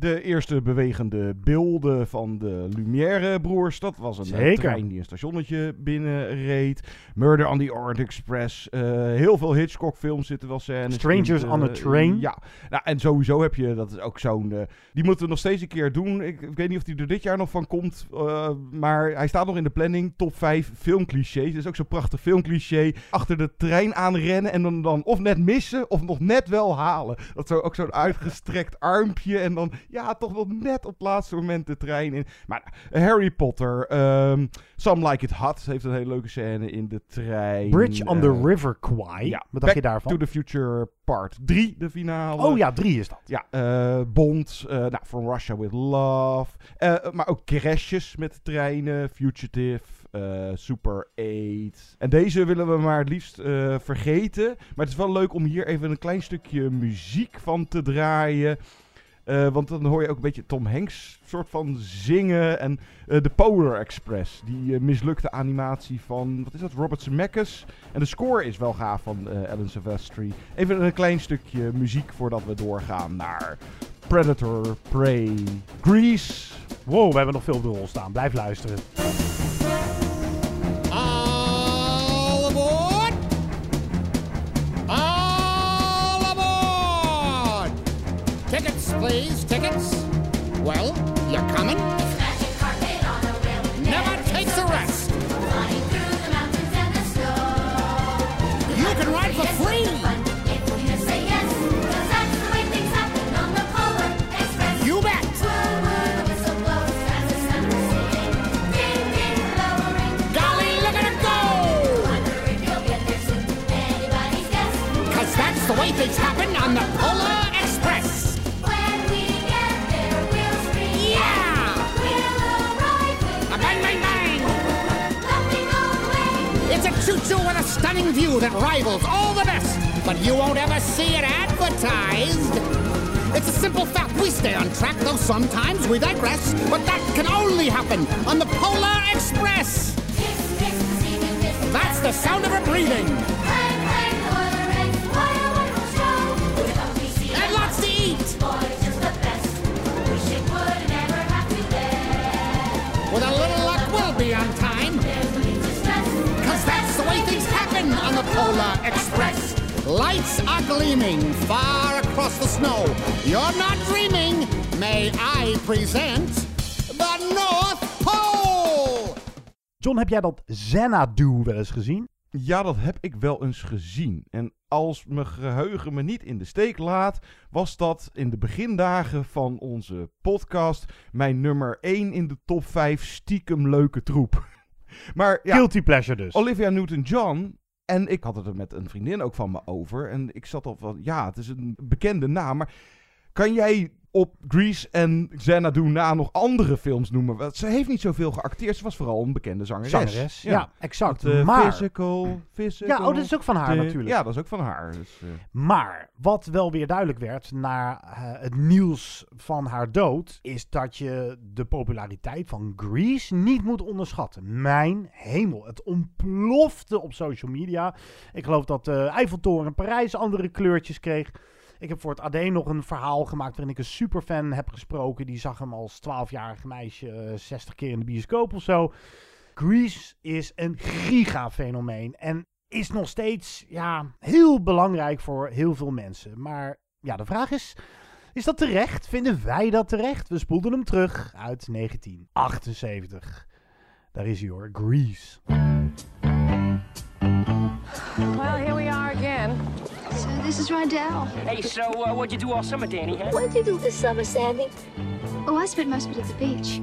De eerste bewegende beelden van de Lumière-broers. Dat was een eh, Zeker. trein die een stationnetje binnenreed. Murder on the Orient Express. eh, heel veel Hitchcock-films zitten wel scènes. Strangers in, on a eh, Train. Ja, nou, en sowieso heb je, dat is ook zo'n... eh, die moeten we nog steeds een keer doen. Ik, ik weet niet of die er dit jaar nog van komt. eh, maar hij staat nog in de planning. Top 5 filmclichés. Dat is ook zo'n prachtig filmcliché. Achter de trein aanrennen en dan, dan of net missen of nog net wel halen. Dat zo, ook zo'n uitgestrekt armpje. En dan, ja, toch wel net op het laatste moment de trein in. Maar Harry Potter. ehm Some Like It Hot heeft een hele leuke scène in de trein. Bridge on the Eh, River Kwai. ja, Wat dacht je daarvan? To the Future Part 3, de finale. Oh ja, drie is dat. Ja, eh, Bond, eh nou, From Russia With Love. Maar ook crashes met treinen, Fugitive, Super 8. En deze willen we maar het liefst vergeten. Maar het is wel leuk om hier even een klein stukje muziek van te draaien. Eh, want dan hoor je ook een beetje Tom Hanks soort van zingen. En eh, de Polar Express, die eh, mislukte animatie van, wat is dat, Robert Zemeckis. En de score is wel gaaf van Alan Silvestri. Even een klein stukje muziek voordat we doorgaan naar Predator, Prey, Grease. Wow, we hebben nog veel op staan. Blijf luisteren. Please, tickets. Well, you're coming? Never takes a rest. You can ride for free. You bet. Golly, look at go! Cause that's the way things happen on the Polar with view that rivals all the best, but you won't ever see it advertised. It's a simple fact, we stay on track, though sometimes we digress, but that can only happen on the Polar Express. That's the sound of her breathing. And lots to eat. Express. Lights are gleaming far across the snow. You're not dreaming. May I present the North Pole? John, heb jij dat Xanadu wel eens gezien? Ja, dat heb ik wel eens gezien. En als mijn geheugen me niet in de steek laat, was dat in de begindagen van onze podcast mijn nummer 1 in de top 5 stiekem leuke troep. Maar ja, Guilty pleasure dus. Olivia Newton-John. En ik had het er met een vriendin ook van me over. En ik zat al van, ja, het is een bekende naam. Maar kan jij op Grease en Xanadu na nog andere films noemen? Ze heeft niet zoveel geacteerd. Ze was vooral een bekende zangeres. Zangeres, ja, exact. Eh, Maar- Physical, physical. Ja, oh, dat is ook van haar de- natuurlijk. Ja, dat is ook van haar. Dus, eh, Maar wat wel weer duidelijk werd na eh, het nieuws van haar dood, is dat je de populariteit van Grease niet moet onderschatten. Mijn hemel, het ontplofte op social media. Ik geloof dat de Eiffeltoren Parijs andere kleurtjes kreeg. Ik heb voor het AD nog een verhaal gemaakt waarin ik een superfan heb gesproken. Die zag hem als 12-jarig meisje eh, 60 keer in de bioscoop of zo. Grease is een gigafenomeen en is nog steeds ja, heel belangrijk voor heel veel mensen. Maar ja, de vraag is, is dat terecht? Vinden wij dat terecht? We spoelden hem terug uit 1978. Daar is hij hoor, Grease. Well, here we are this is Rondell. Hey, so uh, what'd you do all summer, Danny? Huh? What did you do this summer, Sandy? Oh, I spent most of it at the beach.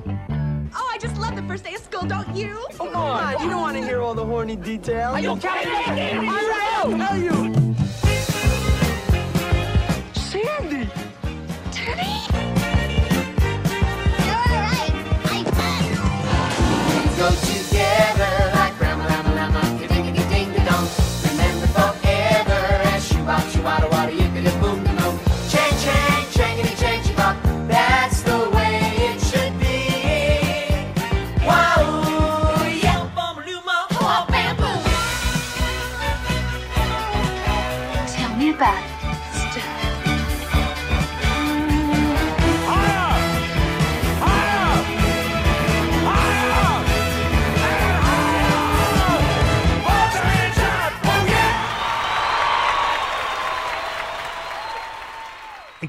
Oh, I just love the first day of school, don't you? Come on, you don't want to hear all the horny details. Are you kidding me? I know you. Sandy! go together you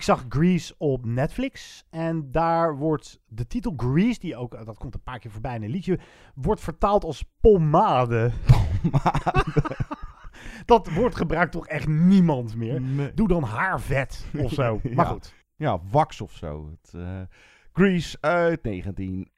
zag Grease op Netflix. En daar wordt de titel Grease, die ook, dat komt een paar keer voorbij in een liedje, wordt vertaald als pomade. dat woord gebruikt toch echt niemand meer. Doe dan haarvet of zo. Maar goed. Ja, wax of zo. Het, eh, Grease uit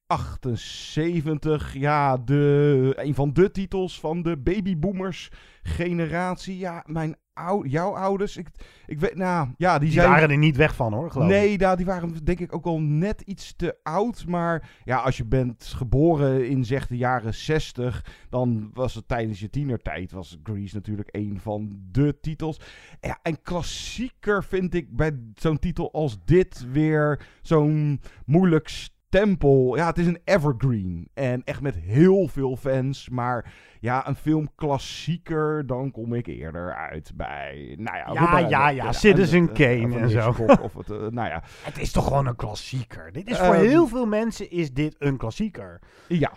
1978. Ja, de, een van de titels van de babyboomers generatie. Ja, mijn ou, jouw ouders. Ik, ik weet, nou, ja, die, Die zijn... waren er niet weg van hoor, geloof ik. Nee, nou, die waren denk ik ook al net iets te oud. Maar ja, als je bent geboren in zeg de jaren 60, dan was het tijdens je tienertijd was Grease natuurlijk een van de titels. Ja, en klassieker vind ik bij zo'n titel als dit weer zo'n moeilijk stempel. Ja, het is een evergreen en echt met heel veel fans, maar ja, een film klassieker, dan kom ik eerder uit bij, nou ja... Ja, bij- ja, ja, Citizen het, eh, Kane een en zo. Of het, eh, nou ja. Het is toch gewoon een klassieker. Dit is voor Ehm, heel veel mensen is dit een klassieker. Ja.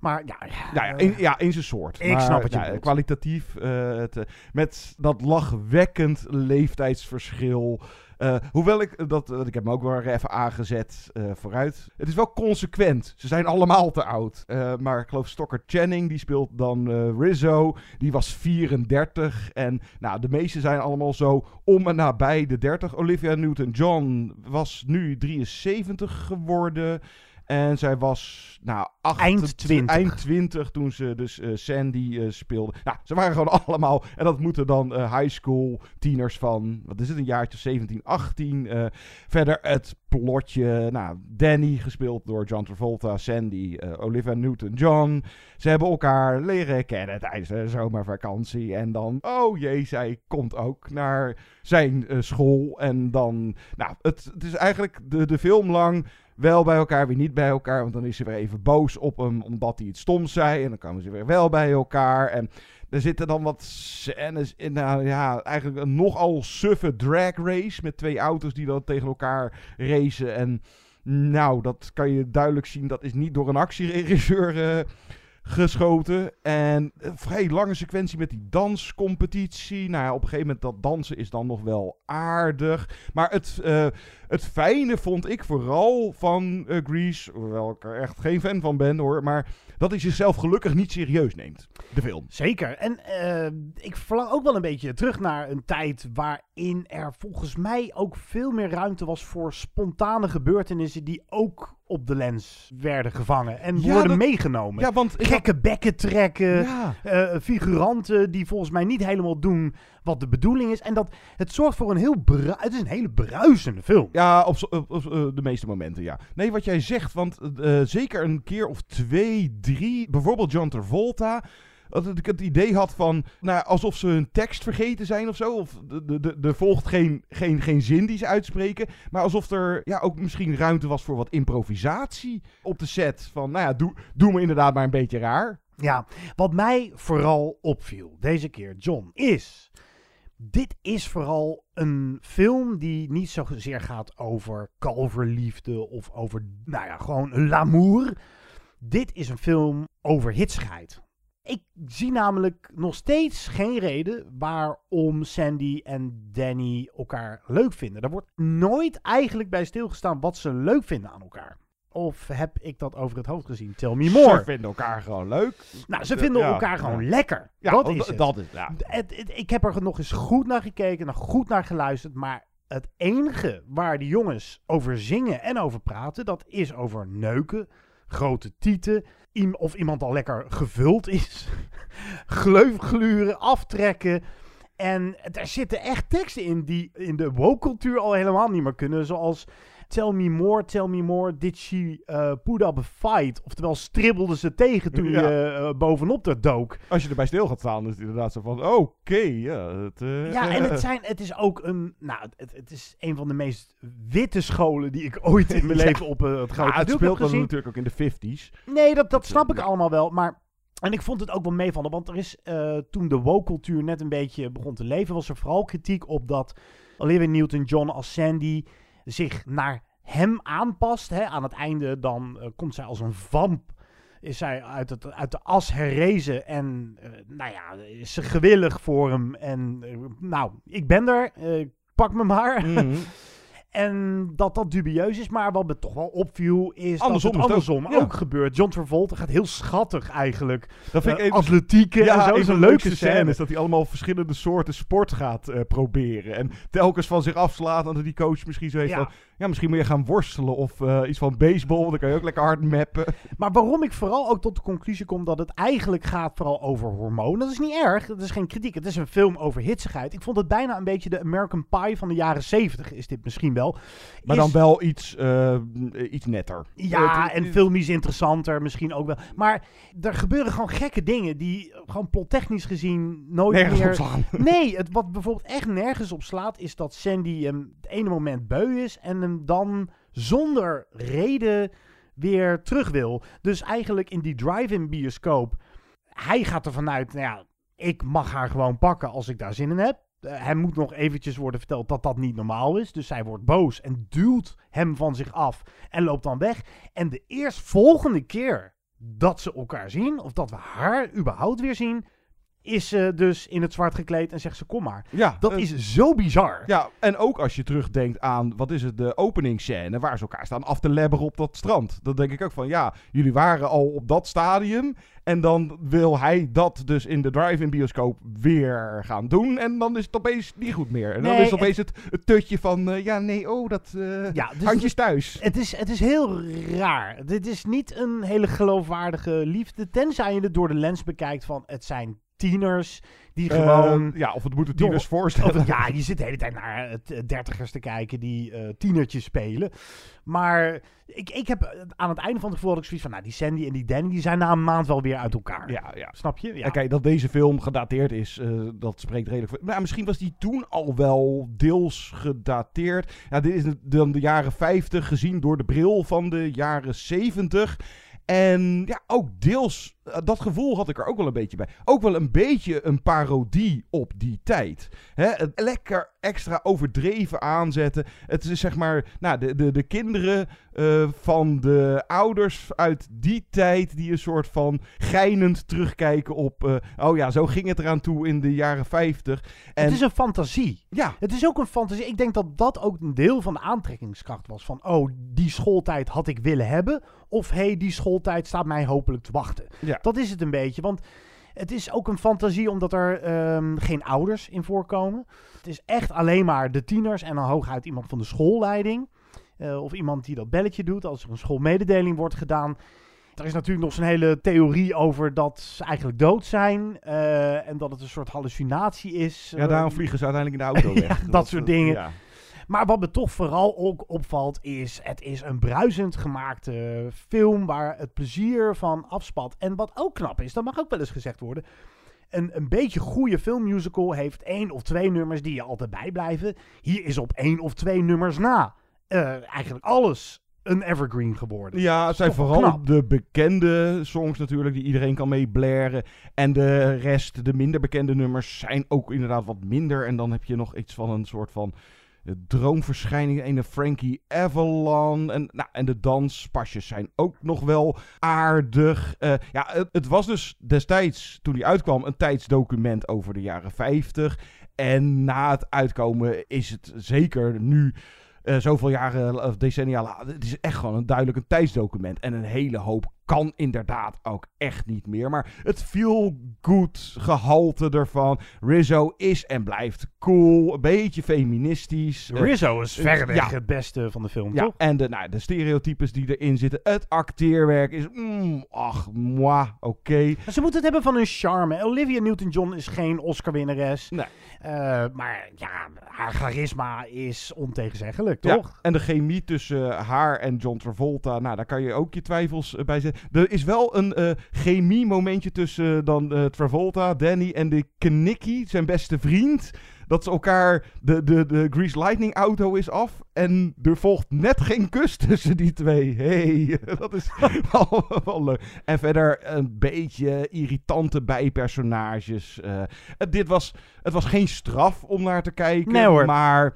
Maar ja, ja, ja, in, ja, in zijn soort. Ik Maar, snap wat je nou. Kwalitatief, eh, het, eh, met dat lachwekkend leeftijdsverschil. Eh, hoewel ik dat, ik heb hem ook wel even aangezet eh, vooruit. Het is wel consequent. Ze zijn allemaal te oud. Eh, maar ik geloof Stocker Channing, die speelt dan Rizzo. Die was 34. En nou, de meeste zijn allemaal zo om en nabij de 30. Olivia Newton-John was nu 73 geworden. En zij was nou, acht- Eind 20. eind 20 toen ze dus eh, Sandy eh, speelde. Nou, ze waren gewoon allemaal. En dat moeten dan eh, high school tieners van. Wat is het? Een jaartje 17, 18. eh, verder het plotje. Nou, Danny gespeeld door John Travolta. Sandy, Olivia Newton-John. Ze hebben elkaar leren kennen tijdens de zomervakantie. En dan, oh jee, zij komt ook naar zijn school. En dan, nou, het, het is eigenlijk de, de film lang wel bij elkaar, weer niet bij elkaar. Want dan is ze weer even boos op hem omdat hij het stom zei. En dan komen ze weer wel bij elkaar. En er zitten dan wat scènes in. Nou ja, eigenlijk een nogal suffe drag race. Met twee auto's die dan tegen elkaar racen. En nou, dat kan je duidelijk zien. Dat is niet door een actieregisseur eh, geschoten. En een vrij lange sequentie met die danscompetitie. Nou ja, op een gegeven moment dat dansen is dan nog wel aardig. Maar het, uh, het fijne vond ik vooral van uh, Grease, hoewel ik er echt geen fan van ben hoor, maar dat hij zichzelf gelukkig niet serieus neemt, de film. Zeker. En uh, ik verlang ook wel een beetje terug naar een tijd waarin er volgens mij ook veel meer ruimte was voor spontane gebeurtenissen die ook op de lens werden gevangen en Ja, worden dat- meegenomen. Ja, want Gekke bekken trekken, Ja. eh, figuranten die volgens mij niet helemaal doen wat de bedoeling is. En dat het zorgt voor een heel bru- het is een hele bruisende film. Ja, op, op, eh, de meeste momenten, ja. Nee, wat jij zegt, want eh, zeker een keer of twee, drie, bijvoorbeeld John Travolta, dat ik het idee had van, nou, alsof ze hun tekst vergeten zijn of zo, of er volgt geen, geen, geen zin die ze uitspreken, maar alsof er ja, ook misschien ruimte was voor wat improvisatie op de set. Van, nou ja, doe, doe me inderdaad maar een beetje raar. Ja, wat mij vooral opviel deze keer, John, is. Dit is vooral een film die niet zozeer gaat over kalverliefde of over, nou ja, gewoon l'amour. Dit is een film over hitsigheid. Ik zie namelijk nog steeds geen reden waarom Sandy en Danny elkaar leuk vinden. Er wordt nooit eigenlijk bij stilgestaan wat ze leuk vinden aan elkaar. Of heb ik dat over het hoofd gezien? Tell me more. Ze vinden elkaar gewoon leuk. Nou, ze vinden Ja, elkaar gewoon ja. lekker. Ja, dat is het. dat is- ja. Het- het- ik heb er nog eens goed naar gekeken, nog goed naar geluisterd. Maar het enige waar die jongens over zingen en over praten, dat is over neuken, grote tieten, of iemand al lekker gevuld is, gleufgluren, aftrekken. En er zitten echt teksten in die in de woke-cultuur al helemaal niet meer kunnen. Zoals Tell me more, tell me more. Did she uh, put up a fight? Oftewel, stribbelde ze tegen toen Ja. je eh, bovenop er dook. Als je erbij stil gaat staan, is het inderdaad zo van, oké, ja. Het, eh, Ja, en het, zijn, het is ook een. Nou, het, het is een van de meest witte scholen die ik ooit in mijn Ja. leven op het grote Ja, het speelt dan natuurlijk ook in de 50s. Nee, dat, dat snap ik allemaal wel. Maar. En ik vond het ook wel meevallen. Want er is toen de woke-cultuur net een beetje begon te leven. was er vooral kritiek op dat Olivia Newton-John als Sandy. Zich naar hem aanpast. Hè. Aan het einde dan eh, komt zij als een vamp. Is zij uit, het, uit de as herrezen. En eh, nou ja, is ze gewillig voor hem. En eh, nou, ik ben er. pak me maar. Mhm. En dat dat dubieus is, maar wat me toch wel opviel is Andersom dat is het het ook, andersom ook, ja. gebeurt. John Travolta gaat heel schattig eigenlijk. Dat vind ik Eh, even- atletieken en zo. is een leuke scène. scènes. Dat hij allemaal verschillende soorten sport gaat eh, proberen. En telkens van zich afslaat. En dat die coach misschien zo heeft Ja. van... Ja, misschien moet je gaan worstelen of eh, iets van baseball. Dan kan je ook lekker hard mappen. Maar waarom ik vooral ook tot de conclusie kom dat het eigenlijk gaat vooral over hormonen. Dat is niet erg, dat is geen kritiek. Het is een film over hitsigheid. Ik vond het bijna een beetje de American Pie van de jaren 70 is dit misschien wel. Maar Is- dan wel iets, eh, iets netter. Ja, en filmisch interessanter misschien ook wel. Maar er gebeuren gewoon gekke dingen die gewoon plottechnisch gezien nooit Nergens meer... op slaan. Nee, het, wat bijvoorbeeld echt nergens op slaat is dat Sandy hem het ene moment beu is en dan zonder reden weer terug wil. Dus eigenlijk in die drive-in bioscoop, hij gaat ervan uit, nou ja, ik mag haar gewoon pakken als ik daar zin in heb. Eh, hem moet nog eventjes worden verteld dat dat niet normaal is. Dus zij wordt boos en duwt hem van zich af en loopt dan weg. En de eerstvolgende keer dat ze elkaar zien, of dat we haar überhaupt weer zien, is ze dus in het zwart gekleed en zegt ze kom maar. Ja, Dat is zo bizar. Ja, en ook als je terugdenkt aan, wat is het, de openingsscène, waar ze elkaar staan af te lebberen op dat strand. Dan denk ik ook van, ja, jullie waren al op dat stadium. En dan wil hij dat dus in de drive-in bioscoop weer gaan doen. En dan is het opeens niet goed meer. En dan Nee, is het opeens het, het tutje van, eh, ja, nee, oh, dat Ja, dus handjes het- thuis. Het is, het is heel raar. Dit is niet een hele geloofwaardige liefde. Tenzij je het door de lens bekijkt van het zijn tieners die Eh, gewoon... ja, of het moeten door- tieners voorstellen. of- ja, je zit de hele tijd naar het, eh, dertigers te kijken die eh, tienertjes spelen. Maar ik, ik heb aan het einde van het gevoel ik zoiets van... Nou, die Sandy en die Danny die zijn na een maand wel weer uit elkaar. Ja, ja. Snap je? Ja. En kijk, dat deze film gedateerd is, eh, dat spreekt redelijk voor. Maar misschien was die toen al wel deels gedateerd. Ja, dit is dan de jaren 50 gezien door de bril van de jaren 70. En ja, ook deels, eh, dat gevoel had ik er ook wel een beetje bij. Ook wel een beetje een parodie op die tijd. Het Lekker extra overdreven aanzetten. Het is zeg maar, nou, de, de, de kinderen eh, van de ouders uit die tijd die een soort van geinend terugkijken op, eh, oh ja, zo ging het eraan toe in de jaren 50. En Het is een fantasie. Ja. Het is ook een fantasie. Ik denk dat dat ook een deel van de aantrekkingskracht was. Van, oh, die schooltijd had ik willen hebben. Of, hey, die schooltijd staat mij hopelijk te wachten. Ja. Dat is het een beetje. Want het is ook een fantasie omdat er ehm, geen ouders in voorkomen. Het is echt alleen maar de tieners en dan hooguit iemand van de schoolleiding. Eh, of iemand die dat belletje doet als er een schoolmededeling wordt gedaan. Er is natuurlijk nog zo'n hele theorie over dat ze eigenlijk dood zijn. eh, en dat het een soort hallucinatie is. ja, daarom Eh, vliegen ze uiteindelijk in de auto weg. ja, dat soort dingen. Ja. Maar wat me toch vooral ook opvalt is, het is een bruisend gemaakte film waar het plezier van afspat. En wat ook knap is, dat mag ook wel eens gezegd worden. Een, een beetje goede filmmusical heeft één of twee nummers die je altijd bijblijven. Hier is op één of twee nummers na eh, eigenlijk alles een evergreen geworden. Ja, het zijn vooral knap. de bekende songs natuurlijk die iedereen kan meeblaren. En de rest, de minder bekende nummers, zijn ook inderdaad wat minder. En dan heb je nog iets van een soort van eh, droomverschijning. Ene Frankie Avalon. En, nou, en de danspasjes zijn ook nog wel aardig. Eh, ja, het, het was dus destijds, toen die uitkwam, een tijdsdocument over de jaren 50. En na het uitkomen is het zeker nu eh, zoveel jaren of decennia later. Het is echt gewoon een duidelijk een tijdsdocument. En een hele hoop kan inderdaad ook echt niet meer. Maar het feel good gehalte ervan. Rizzo is en blijft cool. Een beetje feministisch. Eh, Rizzo is eh, ja. het beste van de film, Ja, toch? en de, nou, de stereotypes die erin zitten. Het acteerwerk is... Mm, ach, moi, oké. Ze moeten het hebben van hun charme. Olivia Newton-John is geen Oscar-winnares. Nee. Eh, maar ja, haar charisma is ontegenzeggelijk, Ja, toch? en de chemie tussen haar en John Travolta, nou, daar kan je ook je twijfels bij zetten. Er is wel een eh chemie-momentje tussen eh, dan eh, Travolta, Danny en de Kenickie, zijn beste vriend. Dat ze elkaar, de, de, de Grease Lightning auto is af en er volgt net geen kus tussen die twee. hey, dat is wel, wel leuk. En verder een beetje irritante bijpersonages. Het- dit was, het was geen straf om naar te kijken, Nee, hoor. maar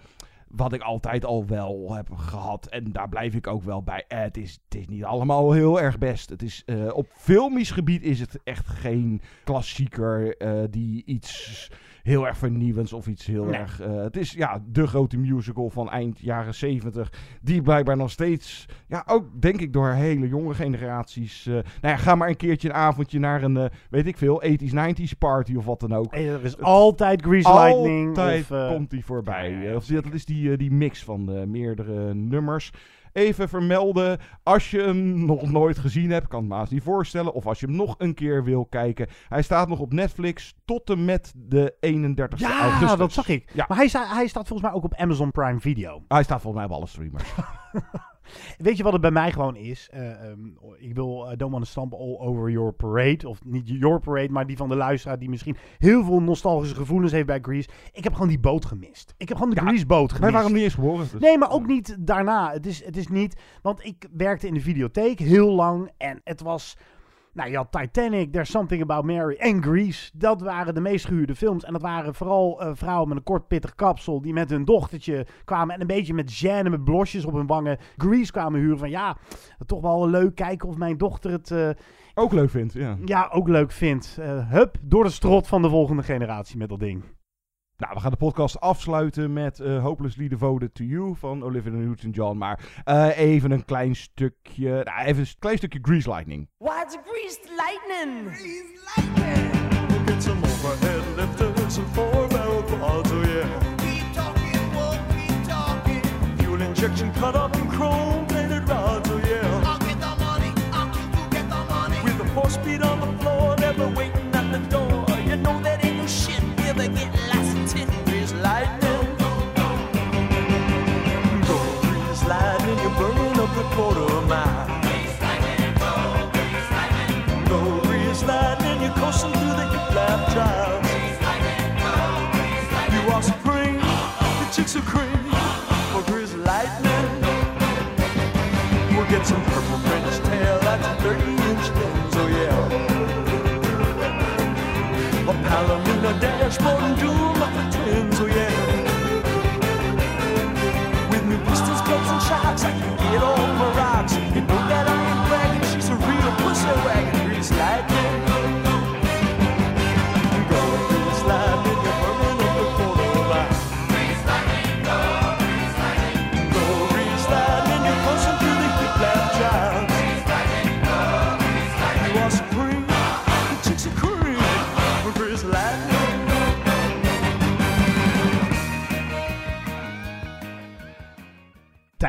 wat ik altijd al wel heb gehad. En daar blijf ik ook wel bij. Eh, het, is, het is niet allemaal heel erg best. Het is, eh, op filmisch gebied is het echt geen klassieker eh, die iets heel erg vernieuwends of iets heel Nee. erg... eh, het is ja, de grote musical van eind jaren 70. Die blijkbaar nog steeds... Ja, ook denk ik door hele jonge generaties... eh, nou ja, ga maar een keertje een avondje naar een, eh, weet ik veel, 80s, 90s party of wat dan ook. En er is altijd Grease Lightning. Altijd of, komt die voorbij. ja, ja, Of dat is die, die mix van de meerdere nummers. Even vermelden, als je hem nog nooit gezien hebt, kan het me haast niet voorstellen. Of als je hem nog een keer wil kijken. Hij staat nog op Netflix tot en met de 31 ja, augustus. dat zag ik. Ja. Maar hij, sta- hij staat volgens mij ook op Amazon Prime Video. Hij staat volgens mij op alle streamers. Weet je wat het bij mij gewoon is? Eh, ehm, ik wil uh, Don't Wanna Stamp All Over Your Parade. Of niet Your Parade, maar die van de luisteraar die misschien heel veel nostalgische gevoelens heeft bij Grease. Ik heb gewoon die boot gemist. Ik heb gewoon de Ja, Grease boot gemist. Wij waren hem niet eens geboren. dus- Nee, maar ook niet daarna. Het is, het is niet... Want ik werkte in de videotheek heel lang. En het was... Nou, je had Titanic, There's Something About Mary en Grease. Dat waren de meest gehuurde films. En dat waren vooral eh, vrouwen met een kort pittig kapsel... die met hun dochtertje kwamen en een beetje met gêne, met blosjes op hun wangen... Grease kwamen huren van... Ja, toch wel leuk kijken of mijn dochter het... eh, Ook leuk vindt, ja. ja, ook leuk vindt. Eh, hup, door de strot van de volgende generatie met dat ding. Nou, we gaan de podcast afsluiten met eh Hopelessly Devoted to You van Olivia Newton-John. Maar eh, even een klein stukje, nou, even een klein stukje Grease Lightning. Why's greased lightning? Get some overhead lifters and four barrel quads, oh yeah. Keep talking, won't keep talking. Fuel injection cut up in chrome plated rods, oh yeah. I'll get the money, I'll keep you get the money. With a four speed on the floor, never waiting at the door. You know that ain't no shit, never get 30 inch lens, oh yeah. A Palomino dashboard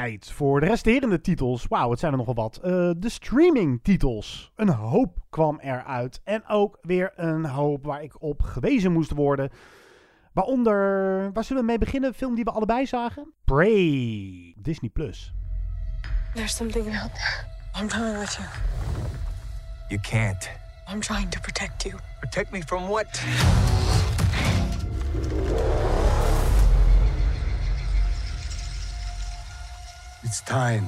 tijd voor de resterende titels. Wauw, het zijn er nogal wat. Eh, de streaming-titels. Een hoop kwam eruit. En ook weer een hoop waar ik op gewezen moest worden. Waaronder, waar zullen we mee beginnen? Een film die we allebei zagen? Prey, Disney+. Plus. There's something out there. I'm coming with you. You can't. I'm trying to protect you. Protect me from what? It's time.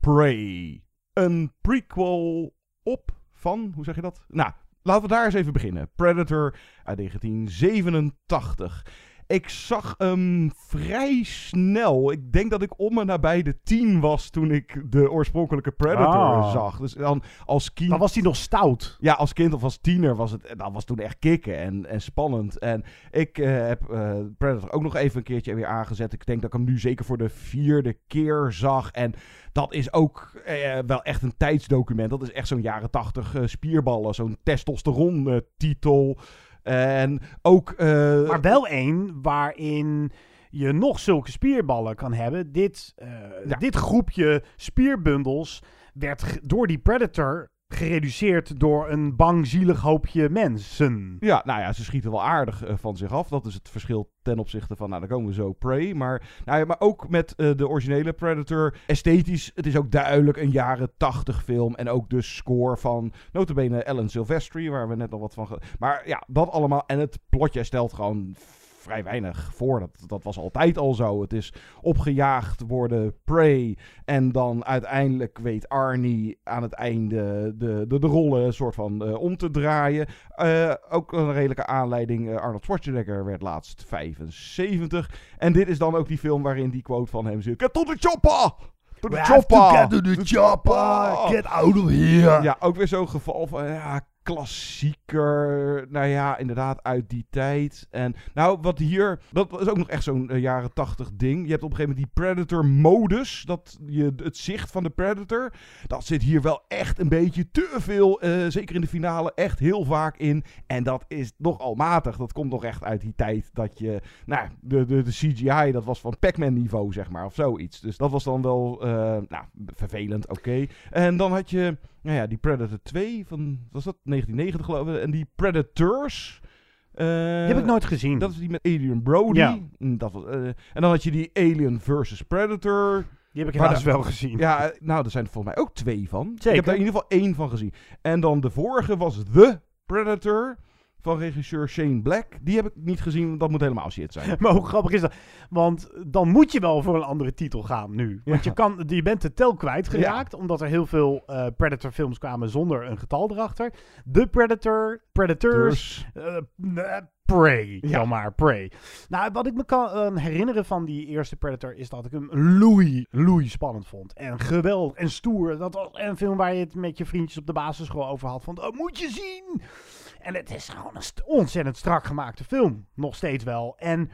Prey. Een prequel op van, hoe zeg je dat? Nou, laten we daar eens even beginnen. Predator uit 1987. Ik zag hem vrij snel. Ik denk dat ik om en nabij de tien was toen ik de oorspronkelijke Predator Ah. zag. Dus dan als kind... Dan was hij nog stout. Ja, als kind of als tiener was het, dat was toen echt kicken en, en spannend. En ik eh, heb eh, Predator ook nog even een keertje weer aangezet. Ik denk dat ik hem nu zeker voor de vierde keer zag. En dat is ook eh, wel echt een tijdsdocument. Dat is echt zo'n jaren tachtig eh, spierballen, zo'n testosteron eh, titel. En ook... eh, Maar wel één waarin je nog zulke spierballen kan hebben. Dit, eh, dit groepje spierbundels werd door die Predator gereduceerd door een bang, zielig hoopje mensen. Ja, nou ja, ze schieten wel aardig eh, van zich af. Dat is het verschil ten opzichte van, nou, dan komen we zo Prey. Maar, nou ja, maar ook met eh, de originele Predator, esthetisch, het is ook duidelijk een jaren tachtig film. En ook de score van, notabene Ellen Silvestri, waar we net al wat van... Maar ja, dat allemaal. En het plotje stelt gewoon vrij weinig voor. Dat, dat was altijd al zo. Het is opgejaagd worden, Prey. En dan uiteindelijk weet Arnie aan het einde de, de, de rollen een soort van eh, om te draaien. Eh, ook een redelijke aanleiding. eh, Arnold Schwarzenegger werd laatst 75. En dit is dan ook die film waarin die quote van hem zit. Get to the chopper! To the to chopper! get to the chopper! Get out of here! Ja, ook weer zo'n geval van ja, klassieker. Nou ja, inderdaad, uit die tijd. En nou, wat hier, dat is ook nog echt zo'n eh, jaren tachtig ding. Je hebt op een gegeven moment die Predator-modus. Dat je het zicht van de Predator. Dat zit hier wel echt een beetje te veel, eh, zeker in de finale, echt heel vaak in. En dat is nogal matig. Dat komt nog echt uit die tijd dat je, nou, de, de, de CGI, dat was van Pac-Man niveau, zeg maar, of zoiets. Dus dat was dan wel, eh, nou, vervelend, oké. En dan had je, nou ja, die Predator 2 van, was dat 1990 geloof ik? En die Predators. eh, Die heb ik nooit gezien. Dat is die met Adrian Brody. Ja. Mm, Dat was, eh, en dan had je die Alien versus Predator. Die heb ik helaas wel gezien. Ja, eh, nou, er zijn er volgens mij ook twee van. Ik heb daar in ieder geval één van gezien. En dan de vorige was The Predator van regisseur Shane Black. Die heb ik niet gezien, want dat moet helemaal shit zijn. Maar hoe grappig is dat? Want dan moet je wel voor een andere titel gaan nu. Want Ja. je, kan, je bent de tel kwijtgeraakt, omdat er heel veel eh, Predator-films kwamen zonder een getal erachter. The Predator, Predators, eh, eh, Prey, Ja. maar, Prey. Nou, wat ik me kan herinneren van die eerste Predator is dat ik hem loei, loei spannend vond. En geweldig en stoer. Dat was een film waar je het met je vriendjes op de basisschool over had. Van, dat moet je zien! En het is gewoon een ontzettend strak gemaakte film. Nog steeds wel. En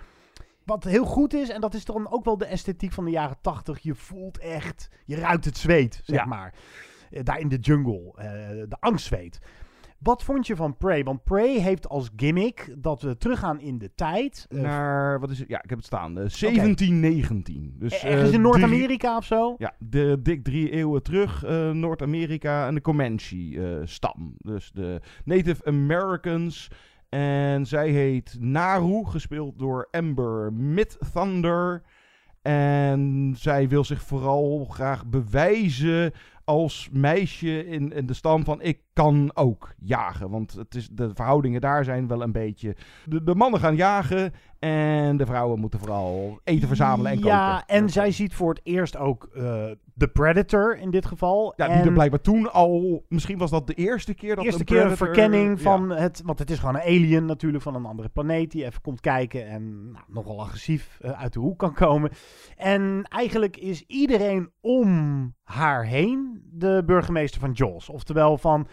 wat heel goed is, en dat is dan ook wel de esthetiek van de jaren tachtig. Je voelt echt, je ruikt het zweet, zeg Ja. maar. Eh, daar in de jungle, eh, de angstzweet. Wat vond je van Prey? Want Prey heeft als gimmick dat we teruggaan in de tijd. eh, Naar, wat is het? Ja, ik heb het staan. eh, 1719. Dus, ergens eh, in drie- Noord-Amerika of zo? Ja, de, dik drie eeuwen terug, eh, Noord-Amerika en de Comanche-stam. dus de Native Americans. En zij heet Naru, gespeeld door Amber Mid-Thunder. En zij wil zich vooral graag bewijzen als meisje in, in de stam van ik kan ook jagen. Want het is, de verhoudingen daar zijn wel een beetje... De, de mannen gaan jagen en de vrouwen moeten vooral eten verzamelen en ja, koken. en zij ziet voor het eerst ook eh, de Predator in dit geval. Ja, die er blijkbaar toen al... Misschien was dat de eerste keer dat eerste een keer een Predator- verkenning ja. van het... Want het is gewoon een alien natuurlijk van een andere planeet... die even komt kijken en nou, nogal agressief eh, uit de hoek kan komen. En eigenlijk is iedereen om haar heen de burgemeester van Jaws. Oftewel van...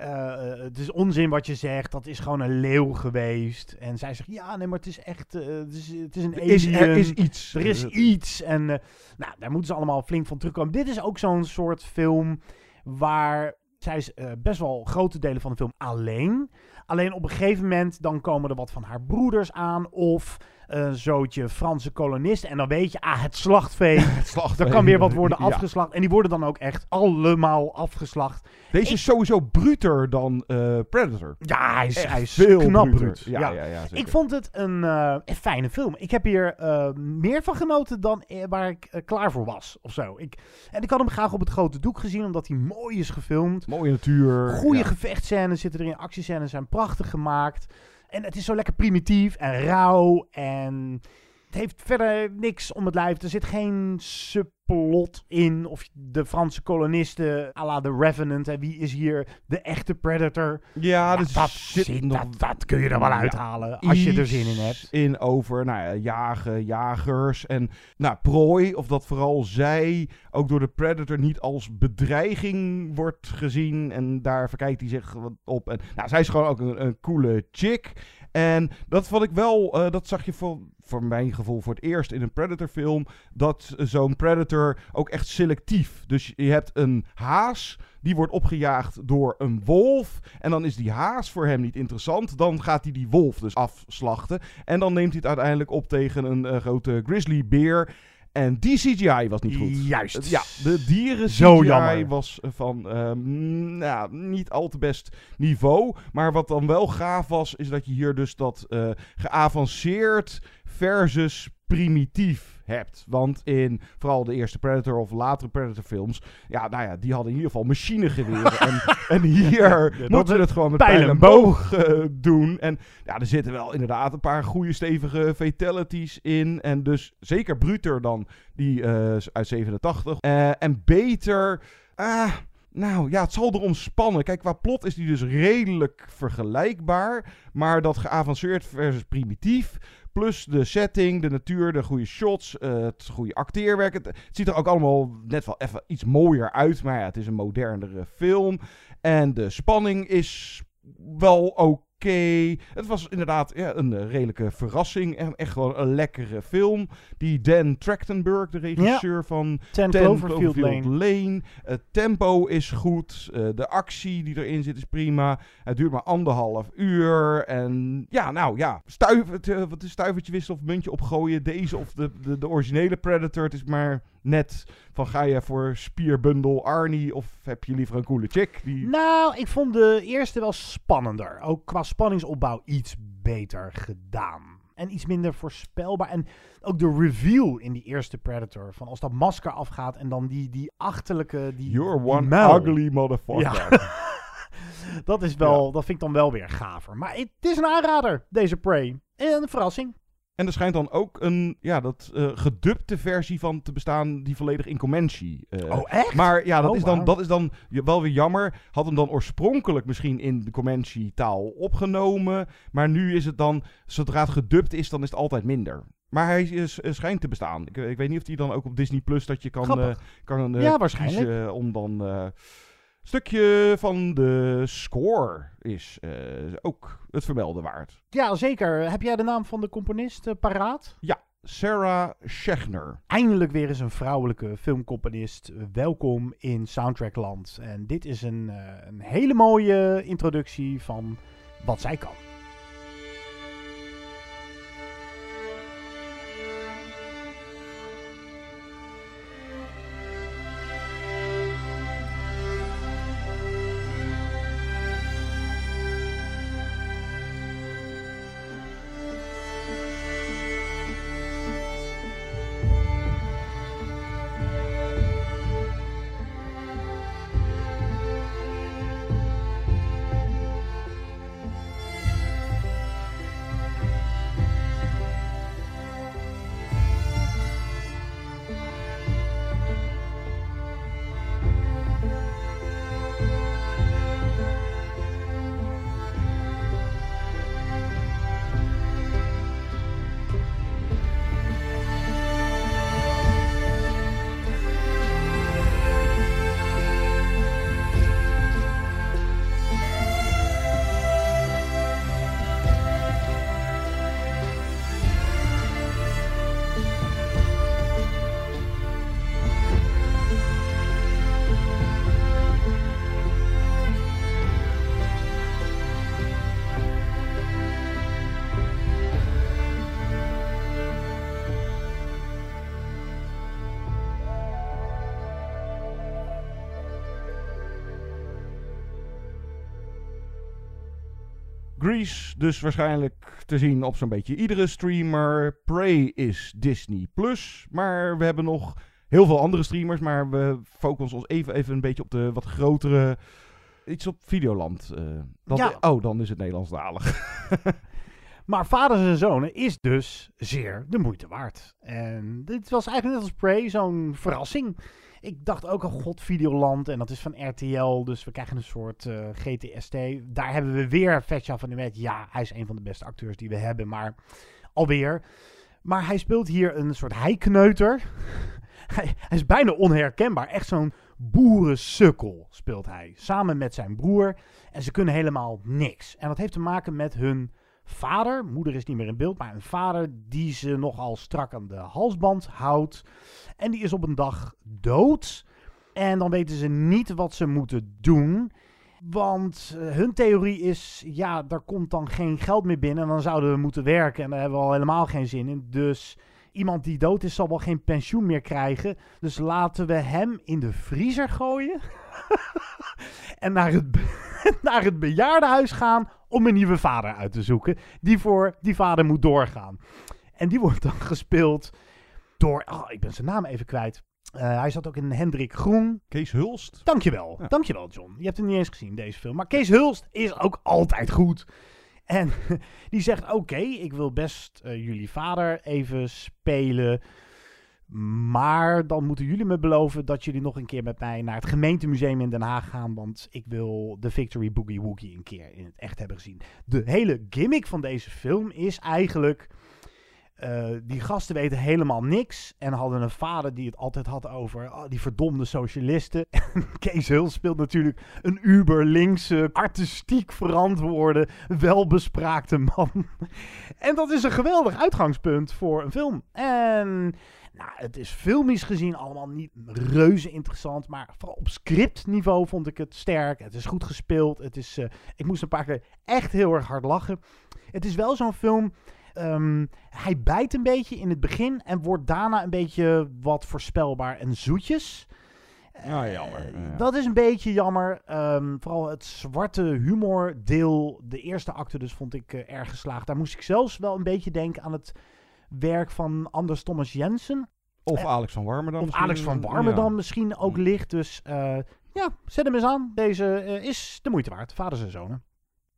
eh, het is onzin wat je zegt. Dat is gewoon een leeuw geweest. En zij zegt: Ja, nee, maar het is echt. eh, het, is, het is een Er is- alien. er is iets. Er is iets. En eh, nou, daar moeten ze allemaal flink van terugkomen. Dit is ook zo'n soort film waar zij is eh, best wel grote delen van de film alleen. Alleen op een gegeven moment dan komen er wat van haar broeders aan of een zootje Franse kolonisten. En dan weet je, ah, het slachtvee. slachtvee, Er kan weer wat worden ja. afgeslacht. En die worden dan ook echt allemaal afgeslacht. Deze is sowieso bruter dan eh, Predator. Ja, hij is, Echt hij is veel knap bruter. bruut. Ja, ja, ja, ik vond het een, eh, een fijne film. Ik heb hier eh, meer van genoten dan waar ik klaar voor was. Of zo. Ik, en ik had hem graag op het grote doek gezien, omdat hij mooi is gefilmd. Mooie natuur. Goede ja. gevechtscènes zitten erin. Actiescènes zijn prachtig gemaakt. En het is zo lekker primitief en rauw. En het heeft verder niks om het lijf. Er zit geen subplot in. Of de Franse kolonisten à la The Revenant. En wie is hier de echte Predator? Ja, dus dat, zit nog- dat, dat kun je er wel Ja, uithalen. Als je er zin in hebt. In over nou ja, jagen, jagers en nou, prooi. Of dat vooral zij ook door de Predator niet als bedreiging wordt gezien. En daar verkijkt hij zich wat op. En, nou, zij is gewoon ook een, een coole chick. En dat vond ik wel, eh, dat zag je voor, voor mijn gevoel voor het eerst in een Predator film. Dat zo'n Predator ook echt selectief. Dus je hebt een haas, die wordt opgejaagd door een wolf. En dan is die haas voor hem niet interessant. Dan gaat hij die wolf dus afslachten. En dan neemt hij het uiteindelijk op tegen een eh, grote grizzlybeer. En die CGI was niet goed. Juist. Ja, de dieren Zo CGI jammer. was van ehm, nou, niet al te best niveau. Maar wat dan wel gaaf was, is dat je hier dus dat eh, geavanceerd versus primitief hebt. Want in vooral de eerste Predator of latere Predator films, ja, nou ja, die hadden in ieder geval machinegeweren. en, en hier moeten is het gewoon met pijl pijl en boog eh, doen. En ja, er zitten wel inderdaad een paar goede stevige fatalities in. En dus zeker bruter dan die eh, uit 87. Eh, en beter... ah, nou ja, het zal erom spannen. Kijk, qua plot is die dus redelijk vergelijkbaar. Maar dat geavanceerd versus primitief. Plus de setting, de natuur, de goede shots, eh, het goede acteerwerk. Het, ziet er ook allemaal net wel even iets mooier uit. Maar ja, het is een modernere film. En de spanning is wel oké. Het was inderdaad ja, een eh, redelijke verrassing. En echt gewoon een lekkere film. Die Dan Trachtenberg, de regisseur van 10 Cloverfield Lane. Lane. Het tempo is goed. eh, de actie die erin zit is prima. Het duurt maar anderhalf uur. En ja, nou ja. Eh, wat is stuivertje wisselen of muntje opgooien. Deze of de, de, de originele Predator. Het is maar net van ga je voor spierbundel Arnie of heb je liever een coole chick? Die... Nou, ik vond de eerste wel spannender. Ook qua spanningsopbouw iets beter gedaan. En iets minder voorspelbaar. En ook de reveal in die eerste Predator. Van als dat masker afgaat en dan die, die achterlijke... Die, You're one muil. ugly motherfucker. Ja. dat, is wel, dat vind ik dan wel weer gaver. Maar het is een aanrader, deze Prey. En een verrassing. En er schijnt dan ook een ja, dat, eh, gedubte versie van te bestaan die volledig in Comanche. eh, Oh, echt? Maar ja, dat, Oh, is dan, dat is dan wel weer jammer. Had hem dan oorspronkelijk misschien in de Comanche taal opgenomen. Maar nu is het dan, zodra het gedubt is, dan is het altijd minder. Maar hij is, schijnt te bestaan. Ik, ik weet niet of die dan ook op Disney Plus dat je kan, eh, kan Ja, waarschijnlijk. kiezen om dan... stukje van de score is eh, ook het vermelden waard. Ja, zeker. Heb jij de naam van de componist eh, paraat? Ja, Sarah Schechner. Eindelijk weer eens een vrouwelijke filmcomponist. Welkom in Soundtrackland. En dit is een, eh, een hele mooie introductie van wat zij kan. Dus waarschijnlijk te zien op zo'n beetje iedere streamer. Prey is Disney+. Plus, Maar we hebben nog heel veel andere streamers. Maar we focussen ons even, even een beetje op de wat grotere... Iets op Videoland. eh. Dat- Ja. Oh, dan is het Nederlandsdalig. Maar Vaders en Zonen is dus zeer de moeite waard. En dit was eigenlijk net als Prey zo'n verrassing. Ik dacht ook, oh god, Videoland. En dat is van RTL. Dus we krijgen een soort eh, GTST. Daar hebben we weer Vetja van de Wet. Ja, hij is een van de beste acteurs die we hebben. Maar alweer. Maar hij speelt hier een soort heikneuter. hij, hij is bijna onherkenbaar. Echt zo'n boerensukkel speelt hij. Samen met zijn broer. En ze kunnen helemaal niks. En dat heeft te maken met hun vader. Moeder is niet meer in beeld. Maar een vader die ze nogal strak aan de halsband houdt. En die is op een dag dood. En dan weten ze niet wat ze moeten doen. Want eh, hun theorie is, ja, daar komt dan geen geld meer binnen. En dan zouden we moeten werken. En daar hebben we al helemaal geen zin in. Dus iemand die dood is, zal wel geen pensioen meer krijgen. Dus laten we hem in de vriezer gooien. en naar het, naar het bejaardenhuis gaan om een nieuwe vader uit te zoeken. Die voor die vader moet doorgaan. En die wordt dan gespeeld door, oh, ik ben zijn naam even kwijt. Eh, hij zat ook in Hendrik Groen. Kees Hulst. Dankjewel. Ja. Dankjewel, John. Je hebt hem niet eens gezien, deze film. Maar Kees Hulst is ook altijd goed. En die zegt, oké, ik wil best eh, jullie vader even spelen. Maar dan moeten jullie me beloven dat jullie nog een keer met mij naar het gemeentemuseum in Den Haag gaan. Want ik wil de Victory Boogie Woogie een keer in het echt hebben gezien. De hele gimmick van deze film is eigenlijk... eh, die gasten weten helemaal niks. En hadden een vader die het altijd had over oh, die verdomde socialisten. En Kees Huls speelt natuurlijk een uber-linkse, artistiek verantwoorde, welbespraakte man. en dat is een geweldig uitgangspunt voor een film. En nou, het is filmisch gezien allemaal niet reuze interessant. Maar vooral op scriptniveau vond ik het sterk. Het is goed gespeeld. Het is, eh, ik moest een paar keer echt heel erg hard lachen. Het is wel zo'n film. ehm, hij bijt een beetje in het begin en wordt daarna een beetje wat voorspelbaar en zoetjes. Ja, jammer. Eh, Ja. Dat is een beetje jammer. Ehm, vooral het zwarte humordeel, de eerste acte dus, vond ik eh, erg geslaagd. Daar moest ik zelfs wel een beetje denken aan het werk van Anders Thomas Jensen. Of Alex van Warmerdam. Of. Alex van Warmerdam Ja. misschien ook licht. Dus eh, ja, zet hem eens aan. Deze eh, is de moeite waard. Vaders en zonen.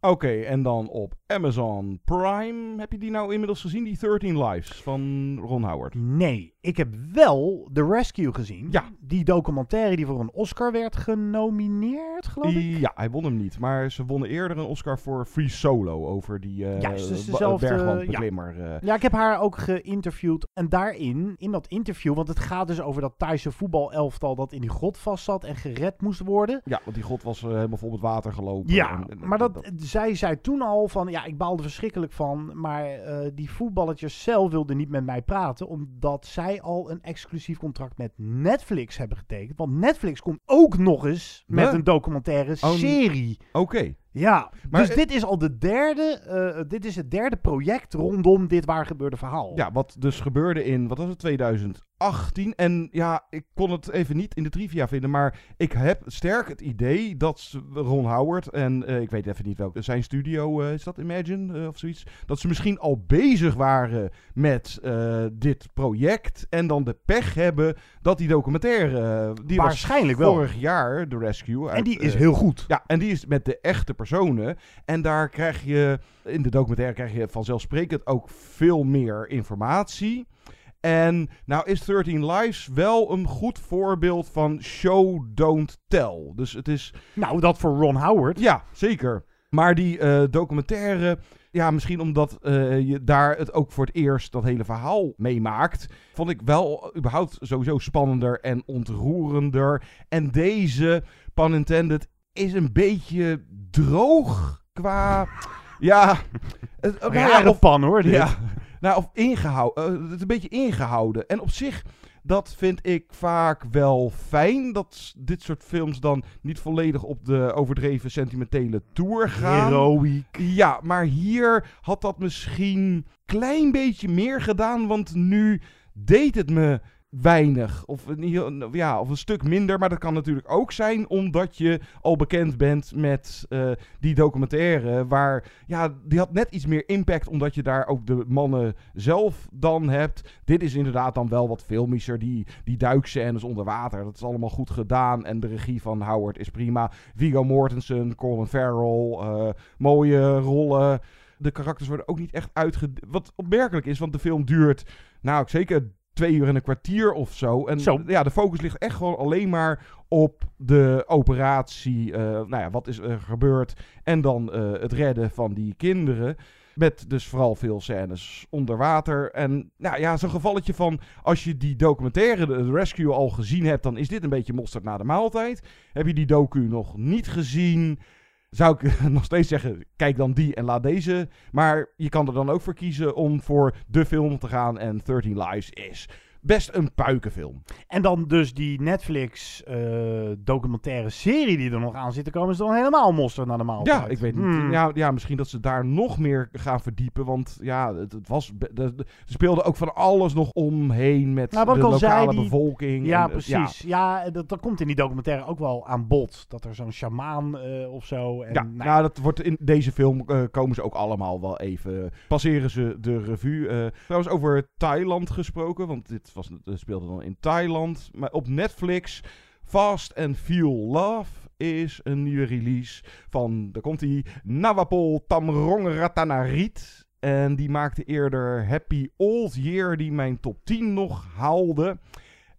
Oké, en dan op Amazon Prime. Heb je die nou inmiddels gezien? Die 13 Lives van Ron Howard. Nee, ik heb wel The Rescue gezien. Ja. Die documentaire die voor een Oscar werd genomineerd, geloof ik. Ja, hij won hem niet. Maar ze wonnen eerder een Oscar voor Free Solo. Over die eh Juist, dus dezelfde- bergwandbeklimmer. eh. Ja, ik heb haar ook geïnterviewd. En daarin, in dat interview, want het gaat dus over dat Thaise voetbalelftal dat in die grot vast zat en gered moest worden. Ja, want die god was eh, helemaal vol met water gelopen. Ja, En- en- maar dat, zij zei toen al van, ja, ik baalde verschrikkelijk van, maar eh, die voetballetjes zelf wilden niet met mij praten, omdat zij al een exclusief contract met Netflix hebben getekend. Want Netflix komt ook nog eens met Huh? een documentaire Oh, serie. Oké. Ja, Maar, dus eh, dit is al de derde, eh, dit is het derde project rondom dit waar gebeurde verhaal. Ja, wat dus gebeurde in, wat was het, 2018. En ja, ik kon het even niet in de trivia vinden, maar ik heb sterk het idee dat Ron Howard en eh, ik weet even niet welke, zijn studio, eh, is dat Imagine eh, of zoiets? Dat ze misschien al bezig waren met dit project en dan de pech hebben dat die documentaire, die was Waarschijnlijk wel. vorig jaar, The Rescue. En die is heel goed. ja, en die is met de echte personen. En daar krijg je, in de documentaire krijg je vanzelfsprekend ook veel meer informatie. En nou is 13 Lives wel een goed voorbeeld van show, don't tell. Dus het is... Nou, dat voor Ron Howard. Ja, zeker. Maar die eh, documentaire, ja, misschien omdat eh, je daar het ook voor het eerst dat hele verhaal meemaakt, vond ik wel überhaupt sowieso spannender en ontroerender. En deze, pun intended, is een beetje droog qua... Ja, het, nou ja, Rare pan hoor, dit. Ja, nou, of ingehouden. eh, het is een beetje ingehouden. En op zich, dat vind ik vaak wel fijn. Dat dit soort films dan niet volledig op de overdreven sentimentele tour gaan. Heroïek. Ja, maar hier had dat misschien klein beetje meer gedaan. Want nu deed het me weinig. Of, een ja, of een stuk minder. Maar dat kan natuurlijk ook zijn omdat je al bekend bent met eh, die documentaire. Waar, ja, die had net iets meer impact omdat je daar ook de mannen zelf dan hebt. Dit is inderdaad dan wel wat filmischer. Die, die duikscènes onder water, dat is allemaal goed gedaan. En de regie van Howard is prima. Viggo Mortensen, Colin Farrell, eh, mooie rollen. De karakters worden ook niet echt uitge... Wat opmerkelijk is, want de film duurt, nou, zeker twee uur en een kwartier of zo. En Zo. ja, de focus ligt echt gewoon alleen maar op de operatie. eh, nou ja, wat is er gebeurd? En dan eh, het redden van die kinderen. Met dus vooral veel scènes onder water. En nou ja, zo'n gevalletje van als je die documentaire, de Rescue, al gezien hebt, dan is dit een beetje mosterd na de maaltijd. Heb je die docu nog niet gezien? Zou ik nog steeds zeggen, kijk dan die en laat deze. Maar je kan er dan ook voor kiezen om voor de film te gaan. En 13 Lives is best een puikenfilm. En dan dus die Netflix eh, documentaire serie die er nog aan zit te komen, is dan helemaal mosterd naar de maaltijd. Ja, ik weet niet. Hmm. Ja, ja, misschien dat ze daar nog meer gaan verdiepen. Want ja, het, het was. Er speelde ook van alles nog omheen met Nou, de lokale zei, die- bevolking. Ja, en, eh, precies. Ja, dat, dat komt in die documentaire ook wel aan bod. Dat er zo'n shamaan eh, of zo. En, Ja, nou, nou, dat wordt in deze film komen ze ook allemaal wel even. Passeren ze de revue. Trouwens, over Thailand gesproken. Want dit was, speelde dan in Thailand. Maar op Netflix. Fast and Feel Love is een nieuwe release van. Daar komt die Nawapol Tamrong Ratanarit. En die maakte eerder Happy Old Year, die mijn top 10 nog haalde.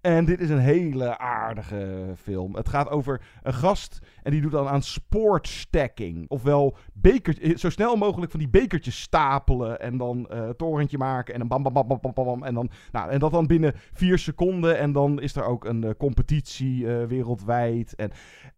En dit is een hele aardige film. Het gaat over een gast en die doet dan aan sportstacking. Ofwel beker, eh, zo snel mogelijk van die bekertjes stapelen en dan eh torentje maken en dan bam bam bam bam bam bam. En, dan, nou, en dat dan binnen vier seconden. En dan is er ook een eh, competitie wereldwijd. En,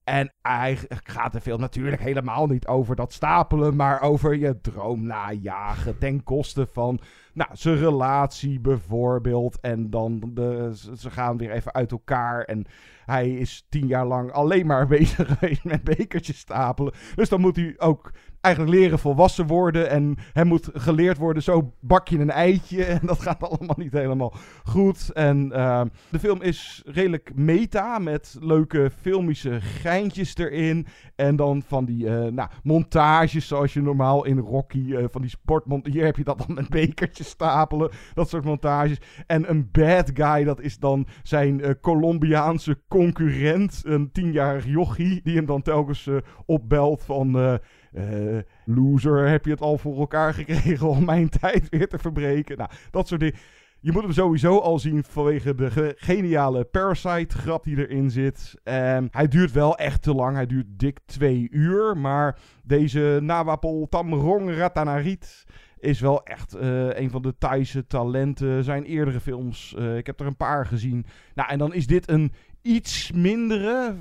en eigenlijk gaat de film natuurlijk helemaal niet over dat stapelen, maar over je droom najagen ten koste van nou, zijn relatie bijvoorbeeld. En dan de, ze gaan weer even uit elkaar. En hij is tien jaar lang alleen maar bezig geweest met bekertjes stapelen. Dus dan moet hij ook eigenlijk leren volwassen worden. En hem moet geleerd worden, zo bak je een eitje. En dat gaat allemaal niet helemaal goed. En eh, de film is redelijk meta, met leuke filmische geintjes erin. En dan van die eh, nou, montages zoals je normaal in Rocky, eh, van die sportmont... Hier heb je dat dan met bekertjes stapelen, dat soort montages. En een bad guy, dat is dan zijn eh, Colombiaanse concurrent, een tienjarig jochie, die hem dan telkens opbelt van... eh, loser, heb je het al voor elkaar gekregen om mijn tijd weer te verbreken? Nou, dat soort dingen. Je moet hem sowieso al zien vanwege de ge- geniale Parasite-grap die erin zit. En hij duurt wel echt te lang. Hij duurt dik twee uur. Maar deze Nawapol Tamrong Ratanarit is wel echt eh, een van de Thaise talenten. Zijn eerdere films, eh, ik heb er een paar gezien. Nou, en dan is dit een iets mindere,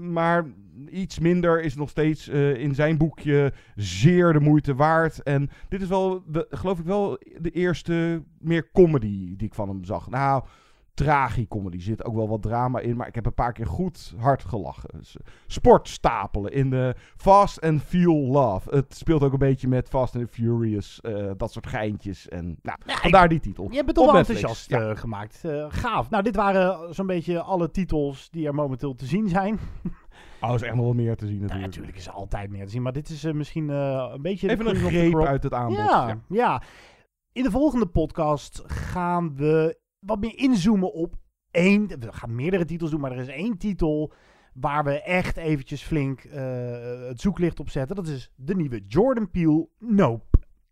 maar iets minder is nog steeds eh, in zijn boekje zeer de moeite waard. En dit is wel, geloof ik wel, de eerste meer comedy die ik van hem zag. Nou, tragicomedy zit ook wel wat drama in, maar ik heb een paar keer goed hard gelachen. Dus, eh, sportstapelen in de Fast and Feel Love. Het speelt ook een beetje met Fast and Furious, eh, dat soort geintjes. En nou, vandaar die titel. Je hebt het Op toch wel enthousiast eh, gemaakt. Eh, gaaf. Nou, dit waren zo'n beetje alle titels die er momenteel te zien zijn. Oh, is echt nog wel meer te zien natuurlijk. natuurlijk is er altijd meer te zien, maar dit is misschien een beetje... Even een greep uit het aanbod, Ja, ja. ja. In de volgende podcast gaan we wat meer inzoomen op één... We gaan meerdere titels doen, maar er is één titel waar we echt eventjes flink eh, het zoeklicht op zetten. Dat is de nieuwe Jordan Peele Nope.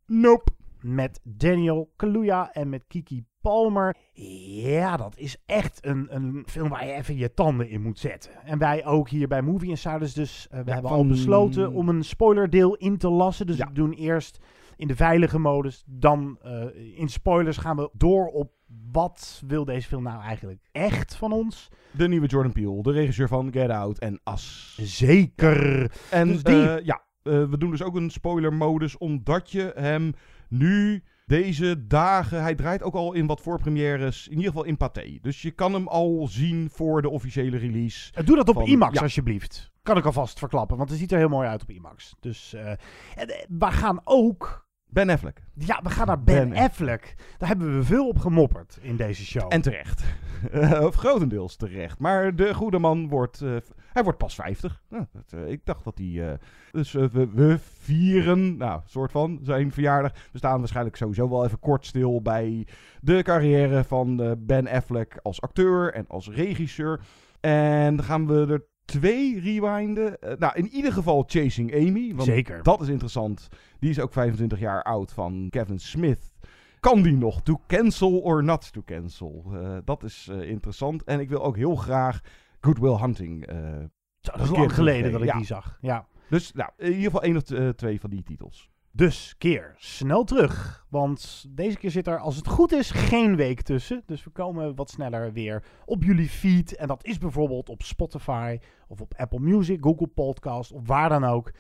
Nope. Met Daniel Kaluuya en met Kiki Palmer. Ja, dat is echt een, een film waar je even je tanden in moet zetten. En wij ook hier bij Movie Insiders. Dus eh, we Ja, hebben van- al besloten om een spoilerdeel in te lassen. Dus we doen eerst in de veilige modus. Dan eh, in spoilers gaan we door op wat wil deze film nou eigenlijk echt van ons. De nieuwe Jordan Peele, de regisseur van Get Out en As. Zeker. En Dus die. eh, ja, eh, we doen dus ook een spoiler-modus, omdat je hem nu deze dagen... Hij draait ook al in wat voorpremières, in ieder geval in Pathé. Dus je kan hem al zien voor de officiële release. Doe dat op van- IMAX ja. alsjeblieft. Kan ik alvast verklappen, want het ziet er heel mooi uit op IMAX. Dus we gaan ook Ben Affleck. Ja, we gaan naar Ben, Ben Affleck. Daar hebben we veel op gemopperd in deze show. En terecht. Eh, of grotendeels terecht. Maar de goede man wordt, eh, hij wordt pas 50. Nou, dat, eh, ik dacht dat hij... dus we, we vieren, nou, soort van, zijn verjaardag. We staan waarschijnlijk sowieso wel even kort stil bij de carrière van Ben Affleck als acteur en als regisseur. En dan gaan we er twee rewinden. Eh, nou, in ieder geval Chasing Amy. Want Zeker. Dat is interessant. Die is ook 25 jaar oud van Kevin Smith. Kan die nog? To cancel or not to cancel? Eh, dat is eh, interessant. En ik wil ook heel graag Good Will Hunting. Zo, dat is een lang keer geleden dat ik die zag. Ja. Dus nou, in ieder geval één of twee van die titels. Dus keer snel terug. Want deze keer zit er, als het goed is, geen week tussen. Dus we komen wat sneller weer op jullie feed. En dat is bijvoorbeeld op Spotify of op Apple Music, Google Podcast of waar dan ook.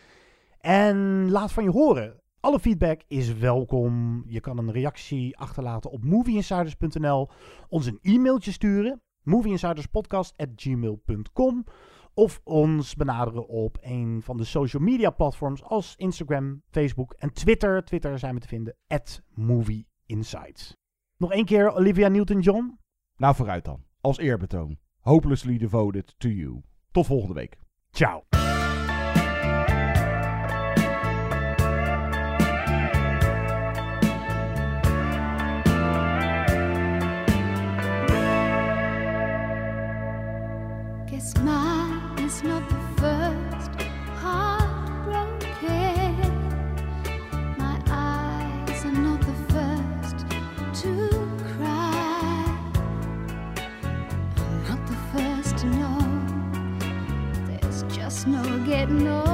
En laat van je horen. Alle feedback is welkom. Je kan een reactie achterlaten op movieinsiders.nl. Ons een e-mailtje sturen. movieinsiderspodcast.gmail.com Of ons benaderen op een van de social media platforms als Instagram, Facebook en Twitter. Twitter zijn we te vinden, at movieinsights. Nog één keer Olivia Newton-John. Nou, vooruit dan. Als eerbetoon. Hopelessly devoted to you. Tot volgende week. Ciao. Just no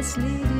hopelessly